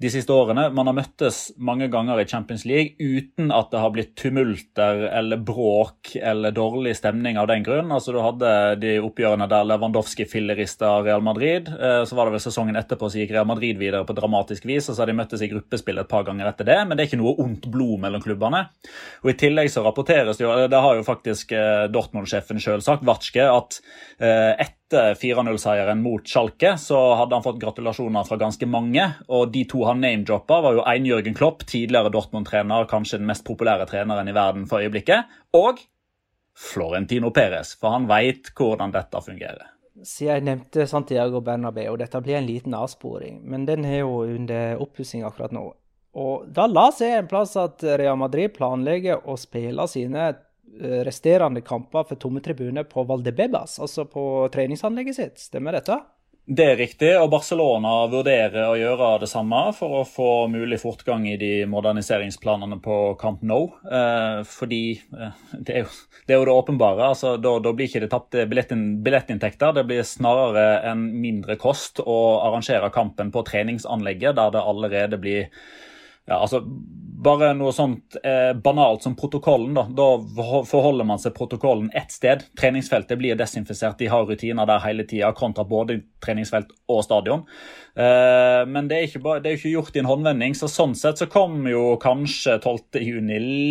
de siste årene. Man har møttes mange ganger i Champions League uten at det har blitt tumulter eller bråk eller dårlig stemning av den grunn. Altså Du hadde de oppgjørene der Lewandowski fillerista Real Madrid. Eh, så var det vel sesongen etterpå så gikk Real Madrid videre på dramatisk vis. og Så har de møttes i gruppespill et par ganger etter det, men det er ikke noe ondt blod mellom klubbene. Og I tillegg så rapporteres det jo, det har jo faktisk eh, Dortmund-sjefen sjøl sagt, Watschke, at etter eh, etter 4-0-seieren mot Schalke så hadde han fått gratulasjoner fra ganske mange. Og de to han name-droppa, var jo én Jørgen Klopp, tidligere Dortmund-trener, kanskje den mest populære treneren i verden for øyeblikket, og Florentino Perez, for han veit hvordan dette fungerer. Siden jeg nevnte Santiago Bernabeu, dette blir en liten avsporing, men den er jo under oppussing akkurat nå. Og da la seg en plass at Real Madrid planlegger å spille sine resterende kamper for tomme tribuner på Valdebebas, altså på treningsanlegget sitt. Stemmer dette? Det er riktig, og Barcelona vurderer å gjøre det samme for å få mulig fortgang i de moderniseringsplanene på Camp Nou. Eh, fordi eh, det, er jo, det, er jo, det åpenbare. altså Da, da blir ikke det tapte billettinntekter. Det blir snarere en mindre kost å arrangere kampen på treningsanlegget, der det allerede blir ja, altså bare noe sånt eh, banalt som protokollen. Da Da forholder man seg protokollen ett sted. Treningsfeltet blir desinfisert, de har rutiner der hele tida, kontra både treningsfelt og stadion. Eh, men det er, bare, det ikke gjort i en håndvending, så sånn sett så kom jo kanskje 12.6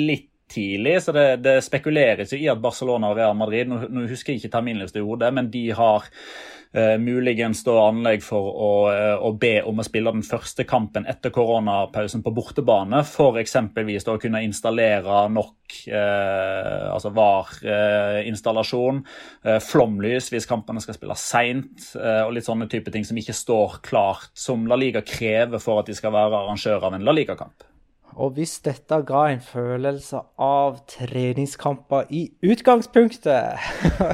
litt tidlig, så det, det, spekuleres jo i at Barcelona og Real Madrid Nå, nå husker jeg ikke terminliste i hodet, men de har Uh, muligens da anlegg for å, uh, å, be om å spille den første kampen etter koronapausen på bortebane. For eksempelvis da å kunne installere nok uh, altså VAR-installasjon, flomlys hvis kampene skal spille seint, og litt sånne type ting som ikke står klart, som La Liga krever for at de skal være arrangør av en La Liga-kamp. Og hvis dette ga en følelse av treningskamper i utgangspunktet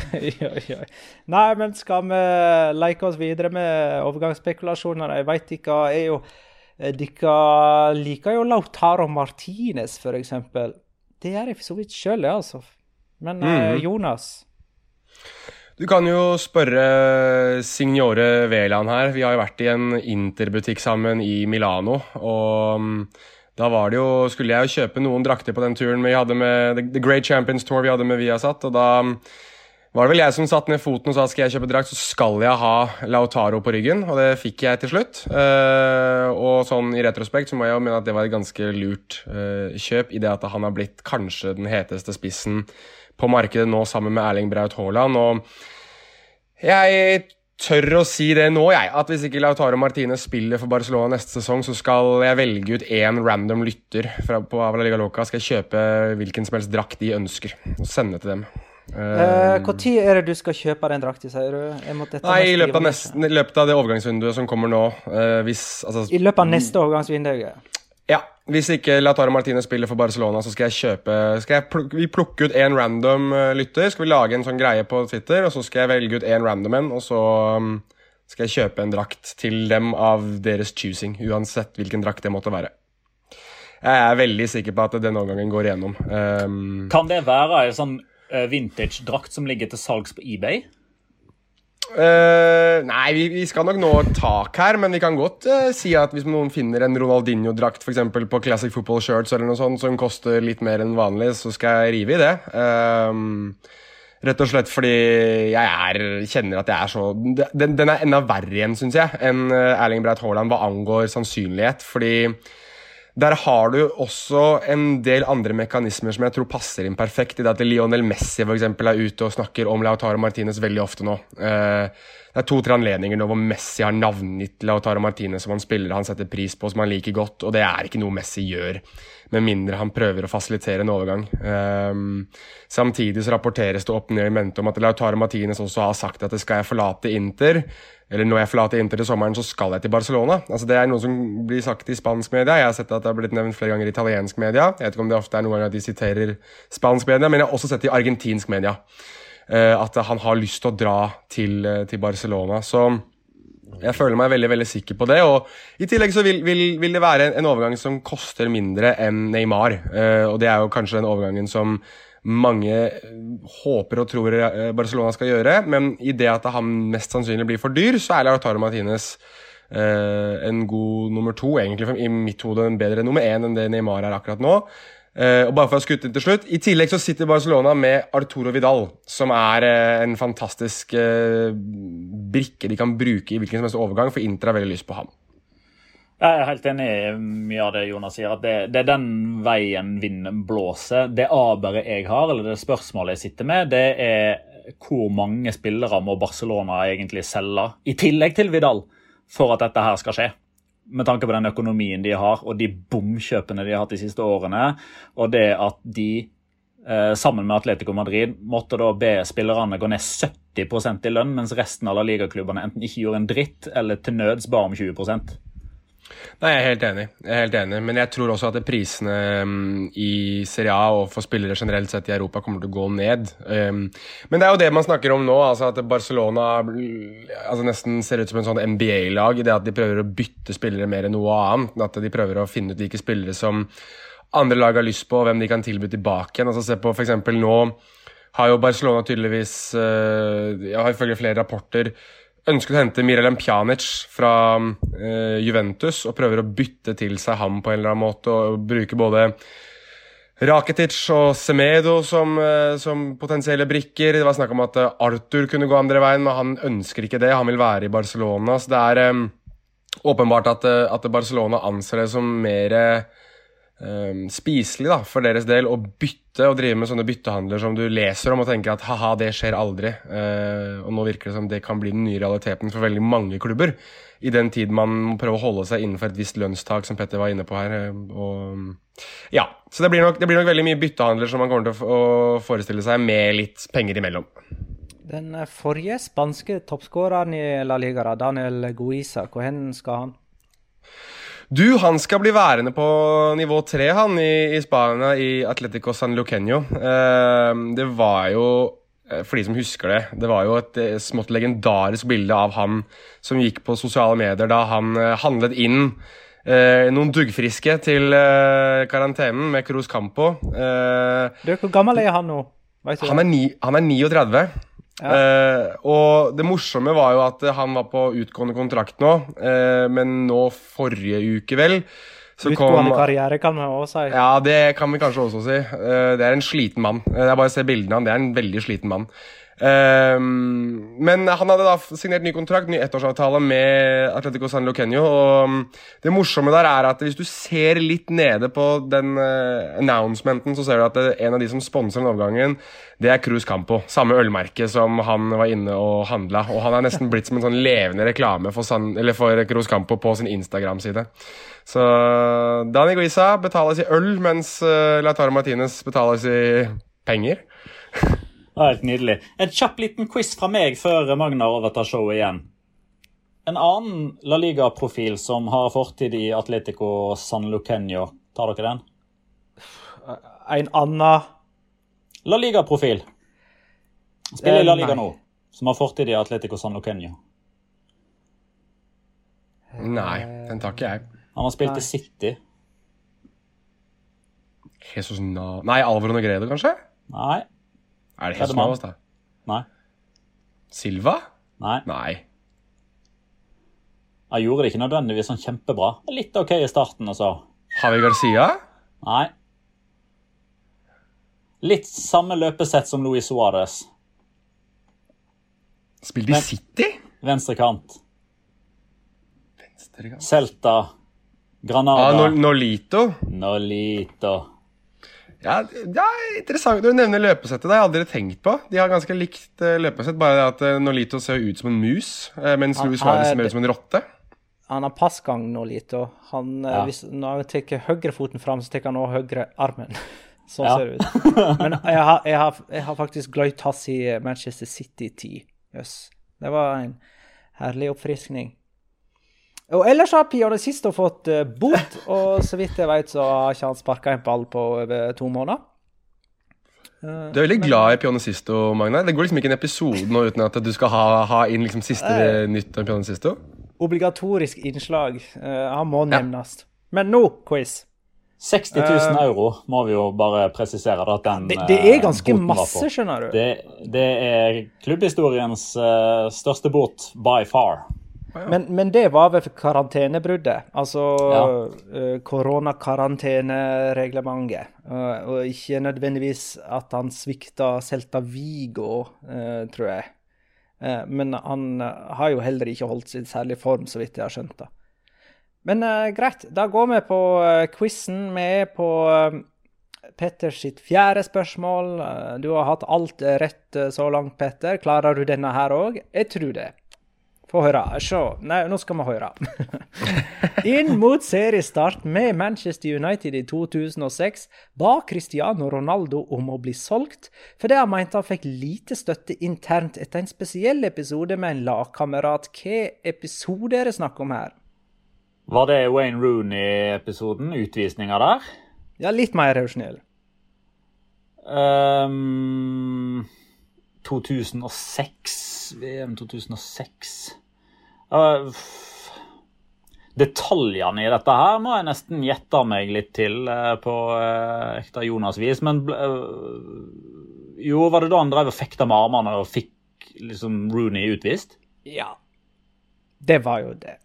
Nei, men skal vi leke oss videre med overgangsspekulasjoner? Jeg veit ikke. Er jo eh, Dere liker jo Lautaro Martinez, f.eks. Det gjør jeg for så vidt sjøl, altså. Men mm. Jonas? Du kan jo spørre signore Veland her. Vi har jo vært i en interbutikk sammen i Milano. og mm, da var det jo, skulle jeg jo kjøpe noen drakter på den turen vi hadde med The Great Champions Tour vi hadde med Viasat. og da var det vel jeg som satte ned foten og sa skal jeg kjøpe drakt, så skal jeg ha Lautaro på ryggen, og det fikk jeg til slutt. Uh, og sånn i retrospekt så må jeg jo mene at det var et ganske lurt uh, kjøp, i det at han har blitt kanskje den heteste spissen på markedet nå sammen med Erling Braut Haaland. Og jeg tør å si det nå, jeg, at hvis ikke Lautaro Martinez spiller for Barcelona neste sesong, så skal jeg velge ut én random lytter fra, på Avla Liga Loca. Skal jeg kjøpe hvilken som helst drakt de ønsker, og sende til dem. Når uh, uh, er det du skal kjøpe den drakta, sier du? Nei, i løpet, nesten, i løpet, av det overgangsvinduet som kommer nå. Uh, hvis, altså, I løpet av neste overgangsvindu? Ja. Hvis ikke Lautaro Martinez spiller for Barcelona, så skal jeg kjøpe skal jeg pluk Vi plukker ut én random uh, lytter. Skal vi lage en sånn greie på Twitter, og så skal jeg velge ut én random en, og så um, skal jeg kjøpe en drakt til dem av deres choosing, uansett hvilken drakt det måtte være. Jeg er veldig sikker på at denne omgangen går igjennom. Um, kan det være en sånn uh, vintage-drakt som ligger til salgs på eBay? Uh, nei, vi, vi, skal nok nå tak her, men vi kan godt uh, si at hvis noen finner en Ronaldinho-drakt for eksempel, på Classic Football Shirts eller noe sånt som koster litt mer enn vanlig, så skal jeg rive i det. Uh, rett og slett fordi jeg er, kjenner at jeg er så Den, den er enda verre igjen, syns jeg, enn Erling Breit Haaland hva angår sannsynlighet. Fordi der har du også en del andre mekanismer som jeg tror passer inn perfekt. I det at Lionel Messi for eksempel, er ute og snakker om Lautaro Martinez veldig ofte nå. Eh, det er to-tre anledninger nå hvor Messi har navngitt Lautaro Martinez som han spiller han setter pris på, som han liker godt, og det er ikke noe Messi gjør. Med mindre han prøver å fasilitere en overgang. Um, samtidig så rapporteres det opp ned i mente om at Lautaro Martinez også har sagt at det skal jeg forlate Inter eller når jeg forlater Inter til sommeren, så skal jeg til Barcelona. Altså Det er noe som blir sagt i spansk media. Jeg har sett at det har blitt nevnt flere ganger i italiensk media. Jeg vet ikke om det ofte er noen ganger at de siterer spansk media, men jeg har også sett det i argentinsk media. Uh, at han har lyst til å dra til, uh, til, Barcelona. Så jeg føler meg veldig veldig sikker på det. Og I tillegg så vil, vil, vil det være en, en, overgang som koster mindre enn Neymar. Uh, og det er jo kanskje den overgangen som mange eh, håper og tror eh, Barcelona skal gjøre. Men i det at han mest sannsynlig blir for dyr, så er Lautaro Martinez eh, en god nummer to. Egentlig i mitt hode en bedre nummer én enn det Neymar er akkurat nå. Eh, og bare for å skutte inn til slutt, I tillegg så sitter Barcelona med Arturo Vidal, som er eh, en fantastisk eh, brikke de kan bruke i hvilken som helst overgang, for Inter har veldig lyst på ham. Jeg er helt enig i mye av det Jonas sier. at Det, det er den veien vinden blåser. Det aberet jeg har, eller det spørsmålet jeg sitter med, det er hvor mange spillere må Barcelona egentlig selge, i tillegg til Vidal, for at dette her skal skje? Med tanke på den økonomien de har, og de bomkjøpene de har hatt de siste årene, og det at de eh, sammen med Atletico Madrid måtte da be spillerne gå ned 70% i lønn, mens resten av ligaklubbene enten ikke gjorde en dritt, eller til nøds ba om 20 Nei, Jeg er helt enig. Jeg er helt enig. Men jeg tror også at prisene um, i Serie A og for spillere generelt sett i Europa kommer til å gå ned. Um, men det er jo det man snakker om nå, altså at Barcelona altså nesten ser ut som en sånn NBA-lag i det at de prøver å bytte spillere mer enn noe annet. At de prøver å finne ut hvilke spillere som andre lag har lyst på, og hvem de kan tilby tilbake igjen. Altså Se på f.eks. nå har jo Barcelona tydeligvis, uh, jeg har ifølge flere rapporter, ønsket å hente Mirelem Pjanic fra uh, Juventus og prøver å bytte til seg ham på en eller annen måte og bruke både Rakitic og Semedo som, uh, som, potensielle brikker. Det var snakk om at uh, Arthur kunne gå andre veien, men han ønsker ikke det. Han vil være i Barcelona. Så det er um, åpenbart at, at, Barcelona anser det som mer um, spiselig da, for deres del å bytte og drive med sånne byttehandler som du leser om og tenker at ha-ha, det skjer aldri. Uh, og nå virker det som det kan bli den nye realiteten for veldig mange klubber. I den tid man må prøve å holde seg innenfor et visst lønnstak, som Petter var inne på her. Eh, og, ja, Så det blir, nok, det blir nok veldig mye byttehandler som man kommer til å forestille seg, med litt penger imellom. Den forrige spanske toppskåreren i La Liga, Daniel Guisa, hvor skal han? Du, han skal bli værende på nivå tre, han, i, i Spania, i Atletico San Luqueño. Eh, det var jo eh, for de som husker det, det var jo et eh, smått legendarisk bilde av han som gikk på sosiale medier da han eh, handlet inn eh, noen duggfriske til eh, karantenen med Cruz Campo. du, hvor gammel er han nå? Han er, ni, han er 39. Uh, og det morsomme var jo at han var på utgående kontrakt nå, eh, men nå forrige uke, vel Utgående kom, karriere, kan vi også si. Ja, det kan vi kanskje også si. Eh, det er en sliten mann. det er bare å se bildene av han, det er en veldig sliten mann. Ehm, men han hadde da signert ny kontrakt, ny ettårsavtale med Atletico San Luqueño. Og mm, det morsomme der er at hvis du ser litt nede på den uh, announcementen, så ser du at det, en av de som sponser den overgangen, det er Cruz Campo. Samme ølmerke som han var inne og handla. Og han er nesten blitt som en sånn levende reklame for, San, for Cruz Campo på sin Instagram-side. Så Dani Guisa betales i øl, mens uh, Lautaro Martinez betales i penger. Helt nydelig. En kjapp liten quiz fra meg før Magnar overtar showet igjen. En annen La Liga-profil som har fortid i Atletico San Lucenio, tar dere den? En annen La Liga-profil. Spiller i La Eh, Liga nå. Som har fortid i Atletico San Lucenio. Nei, den tar ikke jeg. Han har spilt i City. Jesus Na... Nei, Alvaro Negredo, kanskje? Nei. Er det helt Jesus mann? Da? Nei. Silva? Nei. Nei. Jeg gjorde det ikke nødvendigvis sånn kjempebra. Litt OK i starten, altså. så Javi Garcia? Nei. Litt samme løpesett som Luis Suárez. Spilte i City? Venstre kant. Venstre kant. Celta. Granada. Ah, Nolito? Nolito. Ja, det er interessant når du nevner løpesettet. Det har jeg aldri tenkt på. De har ganske likt eh, løpesett, bare det at eh, Nolito ser ut som en mus, eh, mens Louis Luis Suárez er- ser ut som en rotte. Han har passgang Nolito. han, Ja. hvis, når han tar høyrefoten fram, så tar han også høyre armen. Sånn Ja. ser det ut. Men jeg har, jeg har, jeg har faktisk glemt hans i Manchester City-tid. Jøss. Det var en herlig oppfriskning. Og ellers har Piano siste fått eh, bot, og så vidt jeg vet, så har ikke han sparka en ball på over to måneder. Du er veldig glad i Pionicisto, Magnar. Det går liksom ikke en episode nå uten at du skal ha, ha inn liksom siste Nei. nytt om Pianisisto. Obligatorisk innslag. Eh, han må nevnes. Men nå, quiz. 60 000 euro må vi jo bare presisere da, at den Det, det er eh, ganske boten masse, skjønner du. Det, det er klubbhistoriens uh, største bot by far. Men, men det var vel karantenebruddet. Altså Ja. uh, koronakarantenereglementet. Uh, og ikke nødvendigvis at han svikta Celta Vigo, uh, tror jeg. Eh, men han har jo heller ikke holdt sin særlig form, så vidt jeg har skjønt. da. Men greit, da går vi på uh, quizen. Vi er på Petter sitt fjerde spørsmål. Du har hatt alt rett så langt, Petter. Klarer du denne her òg? Jeg tror det. Få høre. Se. Nei, nå skal vi høre. Inn mot seriestart med Manchester United i 2006 ba Cristiano Ronaldo om å bli solgt, fordi han mente han fikk lite støtte internt etter en spesiell episode med en lagkamerat. Hva episode er det snakk om her? Var det Wayne Rooney-episoden? Utvisninga der? Ja, litt mer rausjonell. Ehm, 2006 VM 2006 uh, Detaljene i dette her må jeg nesten gjette meg litt til uh, på uh, ekte Jonas-vis. Men eh, jo, var det da han drev og fekta med armene og fikk liksom Rooney utvist? Ja. Det var jo det.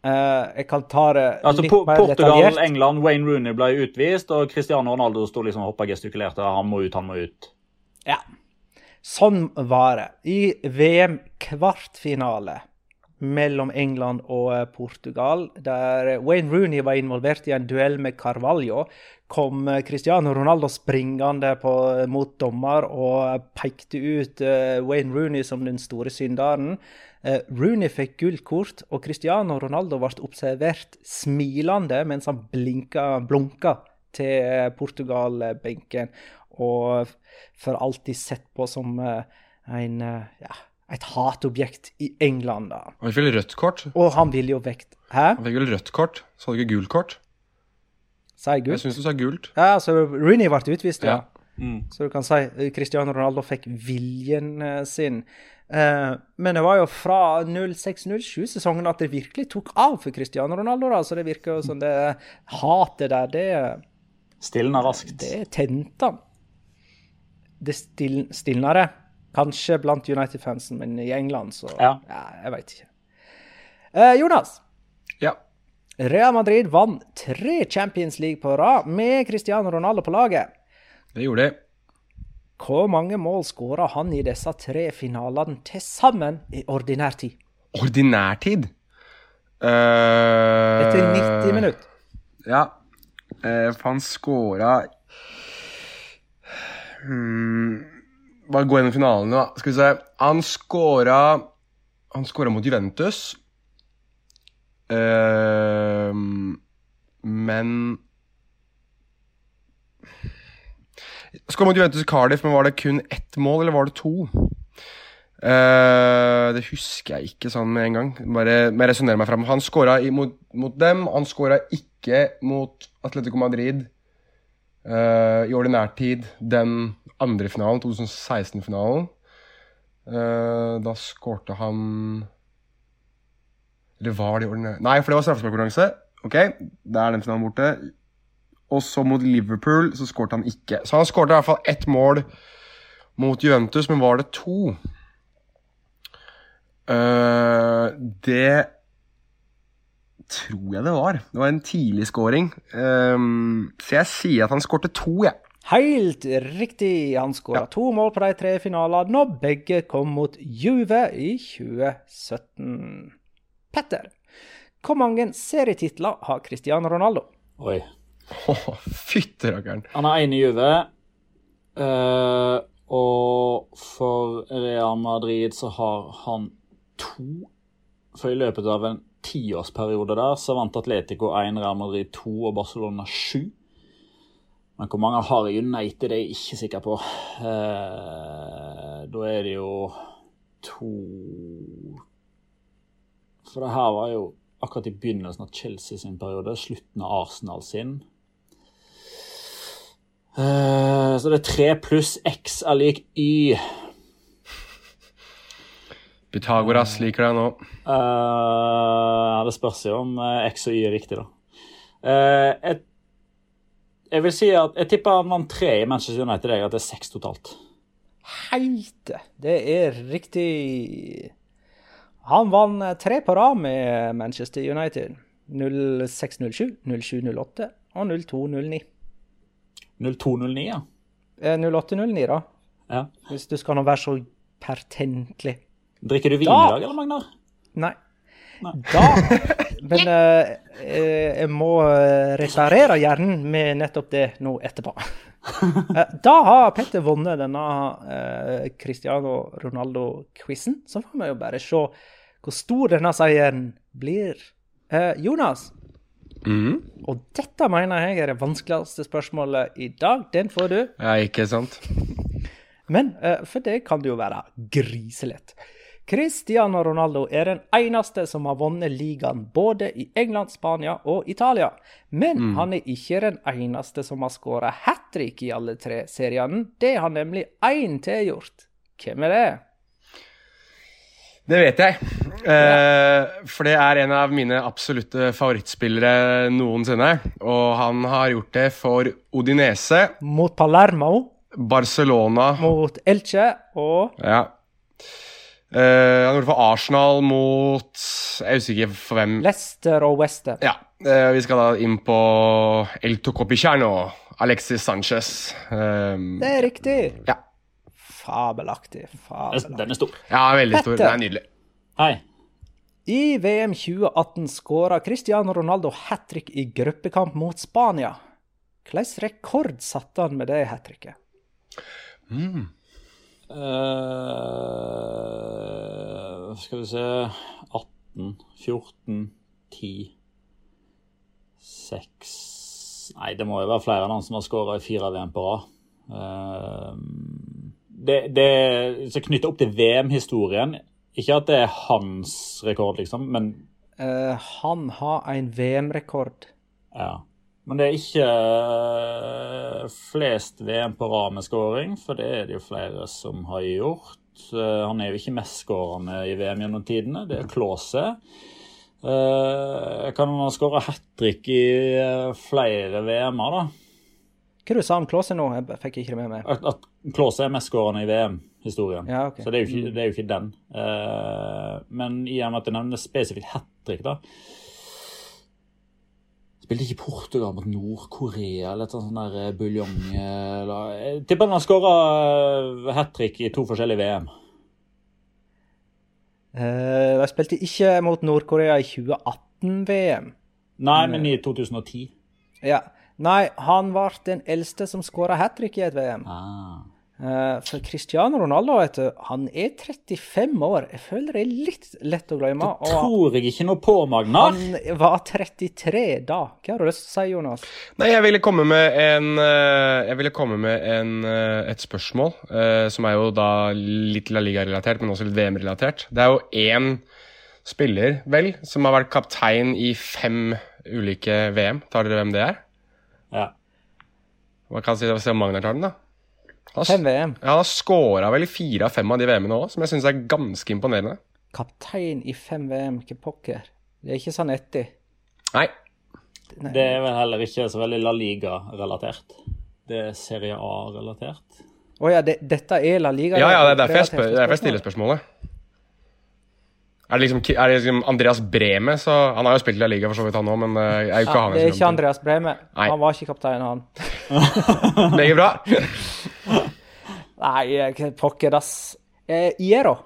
Uh, jeg kan ta det Altså litt Po- mer Portugal, detaljert. England, Wayne Rooney ble utvist, og Cristiano Ronaldo sto liksom og hoppa gestikulerte. Han må ut, han må ut. Ja. Sånn var det. I VM-kvartfinale mellom England og eh, Portugal, der Wayne Rooney var involvert i en duell med Carvalho, kom eh, Cristiano Ronaldo springende på, mot dommer og pekte ut eh, Wayne Rooney som den store synderen. Eh, Rooney fikk gult kort, og Cristiano Ronaldo ble observert smilende mens han blinka, blunka til eh, Portugal-benken. Og for alltid sett på som eh, en, eh, ja, et hatobjekt i England. da. Han fikk vel rødt kort. Og han ville jo vekt Hæ? Han fikk vel rødt kort, så hadde du ikke gult kort. Sa jeg Jeg gutt? syns du sa gult. Ja, så Rooney ble utvist, ja. Ja. Så du kan si eh, Cristiano Ronaldo fikk viljen sin. Eh, men det var jo fra 06-07-sesongen at det virkelig tok av for Cristiano Ronaldo. da, Så det virker jo som det hatet der, det, Stilna raskt. det tente han. Det stil, stilnere. Kanskje blant United-fansen, men i England, så Ja. jeg veit ikke. Eh, Jonas. Ja. Real Madrid vant tre Champions League på rad med Cristiano Ronaldo på laget. Det gjorde de. Hvor mange mål skåra han i disse tre finalene til sammen i ordinær tid? Ordinærtid? Uh, Etter 90 minutter. Ja. Uh, for han scora hmm, Bare gå gjennom finalene, da. Skal vi se. Han scora Han scora mot Juventus. Uh, men Skåra mot Juventus Cardiff, men var det kun ett mål, eller var det to? Uh, det husker jeg ikke sånn med en gang. Bare, bare resonnerer meg fram. Han skåra mot, mot, dem. Han skåra ikke mot Atletico Madrid uh, i ordinær tid den andre finalen, 2016-finalen. Uh, eh, da skårte han Eller var det ordinær Nei, for det var straffesparkkonkurranse. Ok, da er den finalen borte. Og så mot Liverpool så skårte han ikke. Så han skårte i hvert fall ett mål mot Juventus, men var det to? Uh, det tror jeg det var. Det var en tidlig scoring. Um, så jeg sier at han skårte to, jeg. Ja. Helt riktig. Han skåra ja. to mål på de tre finalene, og begge kom mot Juve i 2017. Petter, hvor mange serietitler har Cristiano Ronaldo? Oi. Oh, Fytterakkeren. Han har én i Juve. Uh, og for Real Madrid så har han to. For i løpet av en tiårsperiode der så vant Atletico 1, Real Madrid 2 og Barcelona 7. Men hvor mange har United, er jeg ikke sikker på. Eh, da er det jo to For det her var jo akkurat i begynnelsen av Chelsea sin periode, slutten av Arsenal sin. Eh, så det er tre pluss X er lik Y. Pythagoras liker deg nå. Uh, det spørs jo om uh, X og Y er riktig, da. Uh, et, jeg vil si at jeg tipper han vant tre i Manchester United, at det er seks totalt. Heite. Det er riktig. Han vant tre på rad med Manchester United. 0607, 0708 og 0209. 0209, ja. 0809, da. Ja. Hvis du skal nå være så pertentlig. Drikker du vin da, i dag, eller, Magnar? Nei. nei. Da Men uh, jeg må eh, reparere hjernen med nettopp det nå etterpå. uh, da har Petter vunnet denne uh, Cristiano Ronaldo-quizen. Så får vi jo bare se hvor stor denne seieren blir. Jonas, mm. og dette mener jeg er det vanskeligste spørsmålet i dag. Den får du. Ja, ikke sant? Men for det kan det jo være griselett. Cristiano Ronaldo er den eneste som har vunnet ligaen både i England, Spania og Italia. Men mm. han er ikke den eneste som har skåra hat trick i alle tre seriene. Det har nemlig én til gjort. Hvem er det? Det vet jeg. Eh, for det er en av mine absolutte favorittspillere noensinne. Og han har gjort det for Odinese. Mot Palermo. Barcelona. Mot Elche og Ja. Uh, han gjorde det for Arsenal mot Jeg er usikker for hvem. Leicester og Wester. Ja. Uh, vi skal da inn på El Tocopiciano. Alexis Sanchez. Um, det er riktig. Ja. Fabelaktig. Fabelaktig. Den er stor. Ja, veldig stor. Den er nydelig. Hei. I VM 2018 skåra Cristiano Ronaldo hat trick i gruppekamp mot Spania. Hvilken rekord satte han med det hat tricket? Mm. Uh, skal vi se 18, 14, 10 6 Nei, det må jo være flere enn han som har skåra i fire VM på rad. Uh, det, det som knytter opp til VM-historien Ikke at det er hans rekord, liksom, men uh, Han har en VM-rekord. Ja. Men det er ikke eh, flest VM på rad med skåring, for det er det jo flere som har gjort. Eh, han er jo ikke mestskårende i VM gjennom tidene, det er Klause. Eh, kan han ha skåra hat trick i flere VM-er, da? Hva du sa om Klause nå? Jeg fikk ikke det med meg. At, at Klause er mestskårende i VM-historien. Ja, okay. Så det er, ikke, mm. det er, jo ikke, den. men i og med at jeg nevner spesifikt hat trick, da Spilte ikke Portugal mot Nord-Korea eller et sånt der eh, buljong eh, eller- Jeg tipper han har skåra hat trick i to forskjellige VM. Eh, de spilte ikke mot Nord-Korea i 2018-VM. Nei, men i 2010. Ja. Nei, han ble den eldste som skåra hat trick i et VM. Ah. Eh, for Cristiano Ronaldo, vet du, han er 35 år. Jeg føler det er litt lett å glemme. Og Tror jeg ikke noe på, Magnar. han var 33 da. Hva har du lyst til å si, Jonas? Nei, jeg ville komme med en eh, Jeg ville komme med en, eh, et spørsmål, eh, som er jo da litt La Liga-relatert, men også litt VM-relatert. Det er jo én spiller, vel, som har vært kaptein i fem ulike VM. Tar dere hvem det er? Ja. Hva kan jeg si, om Magnar tar den, da? Han, Fem VM. ja, han har scora vel i fire av fem av de VM-ene òg, som jeg syns er ganske imponerende. Kaptein i fem VM, ikke pokker. Det er ikke sånn etter. Nei, Det er vel heller ikke så veldig La Liga-relatert. Det er Serie A-relatert. Å ja, det, dette er La Liga? ja, ja, det er derfor jeg, spør, det er derfor jeg stiller spørsmålet. Er det liksom, er det liksom Andreas Breme? Så, han har jo spilt i La Liga, for så vidt, han òg, men eh, er jo ikke Ja, han. det er ikke. Andreas Breme. Nei. Han var ikke kaptein, han. Meget bra. Nei, pokker, ass. Eh, Iero.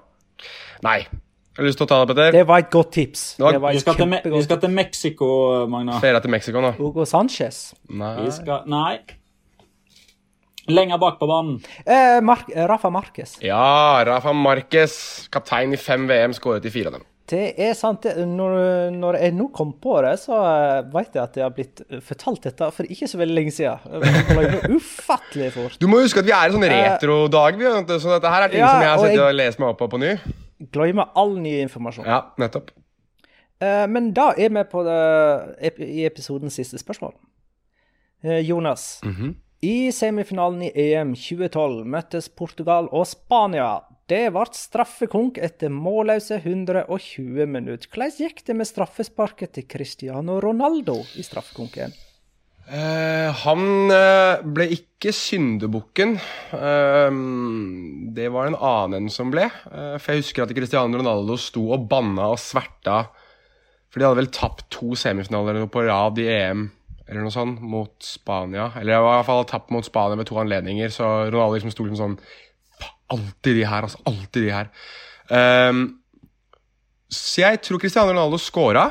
Nei. Jeg Har du lyst til å ta det, Petter? Det var et godt tips. var- Det var Vi et skal til, vi skal til Mexico, Magna. Feira til Mexico nå. Hugo Sanchez. Nei. Vi skal Nei. Lenger bak på banen. Eh, Mark, eh, Rafa Marquez. Ja, Rafa Marquez, kaptein i fem VM, skåret i fire av dem. Det er sant. Når, når jeg nå kom på det, så uh, vet jeg at jeg har blitt eh, fortalt dette for ikke så veldig lenge siden. Ufattelig fort. Du må huske at vi er i sånn retrodag, vi, så dette her er ting Ja, som jeg har og sittet jeg- og lest meg opp på på ny. Glemmer all ny informasjon. Ja, nettopp. Eh, men da er vi på det, i episodens siste spørsmål. Eh, Jonas. I semifinalen i EM 2012 møttes Portugal og Spania. Det ble straffekonk etter målløse 120 minutter. Hvordan gikk det med straffesparket til Cristiano Ronaldo i straffekonken? Uh, han uh, ble ikke syndebukken. Uh, det var en annen enn som ble. For jeg husker at Cristiano Ronaldo sto og banna og sverta. For de hadde vel tapt to semifinaler på rad i EM eller noe sånt mot Spania. Eller i hvert fall tapt mot Spania ved to anledninger, så Ronaldo liksom sto liksom sånn Alltid de her, altså. Alltid de her. Um, så jeg tror Cristiano Ronaldo scora.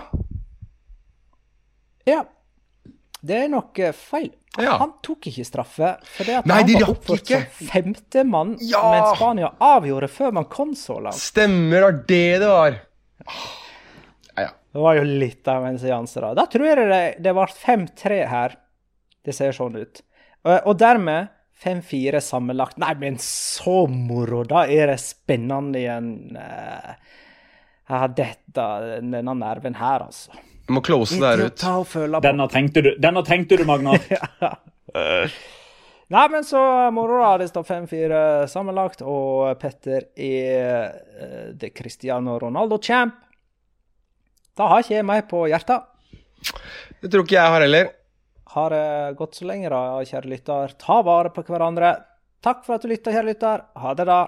Ja. Det er nok eh, feil. Ja. Han tok ikke straffe. For det at Nei, han var oppført ikke. som femtemann, Ja! mens Spania avgjorde før man kom så langt. Stemmer, det var det det var. Ja, ja. Det var jo litt av en seanse, da. Da tror jeg det, det ble 5-3 her. Det ser sånn ut. Og, og dermed 5-4 sammenlagt. Nei, men så moro! Da er det spennende igjen. Jeg har dette, denne nerven her, altså. Du må close der ut. Denne trengte du, denne trengte du Magnar. Nei, men så moro, da. Det står 5-4 sammenlagt, og Petter er uh, det Cristiano Ronaldo-champ. Da har ikke jeg mer på hjertet. Det tror ikke jeg har heller. Har det gått så lenge, da, kjære lytter. Ta vare på hverandre. Takk for at du lytta, kjære lytter. Ha det, da.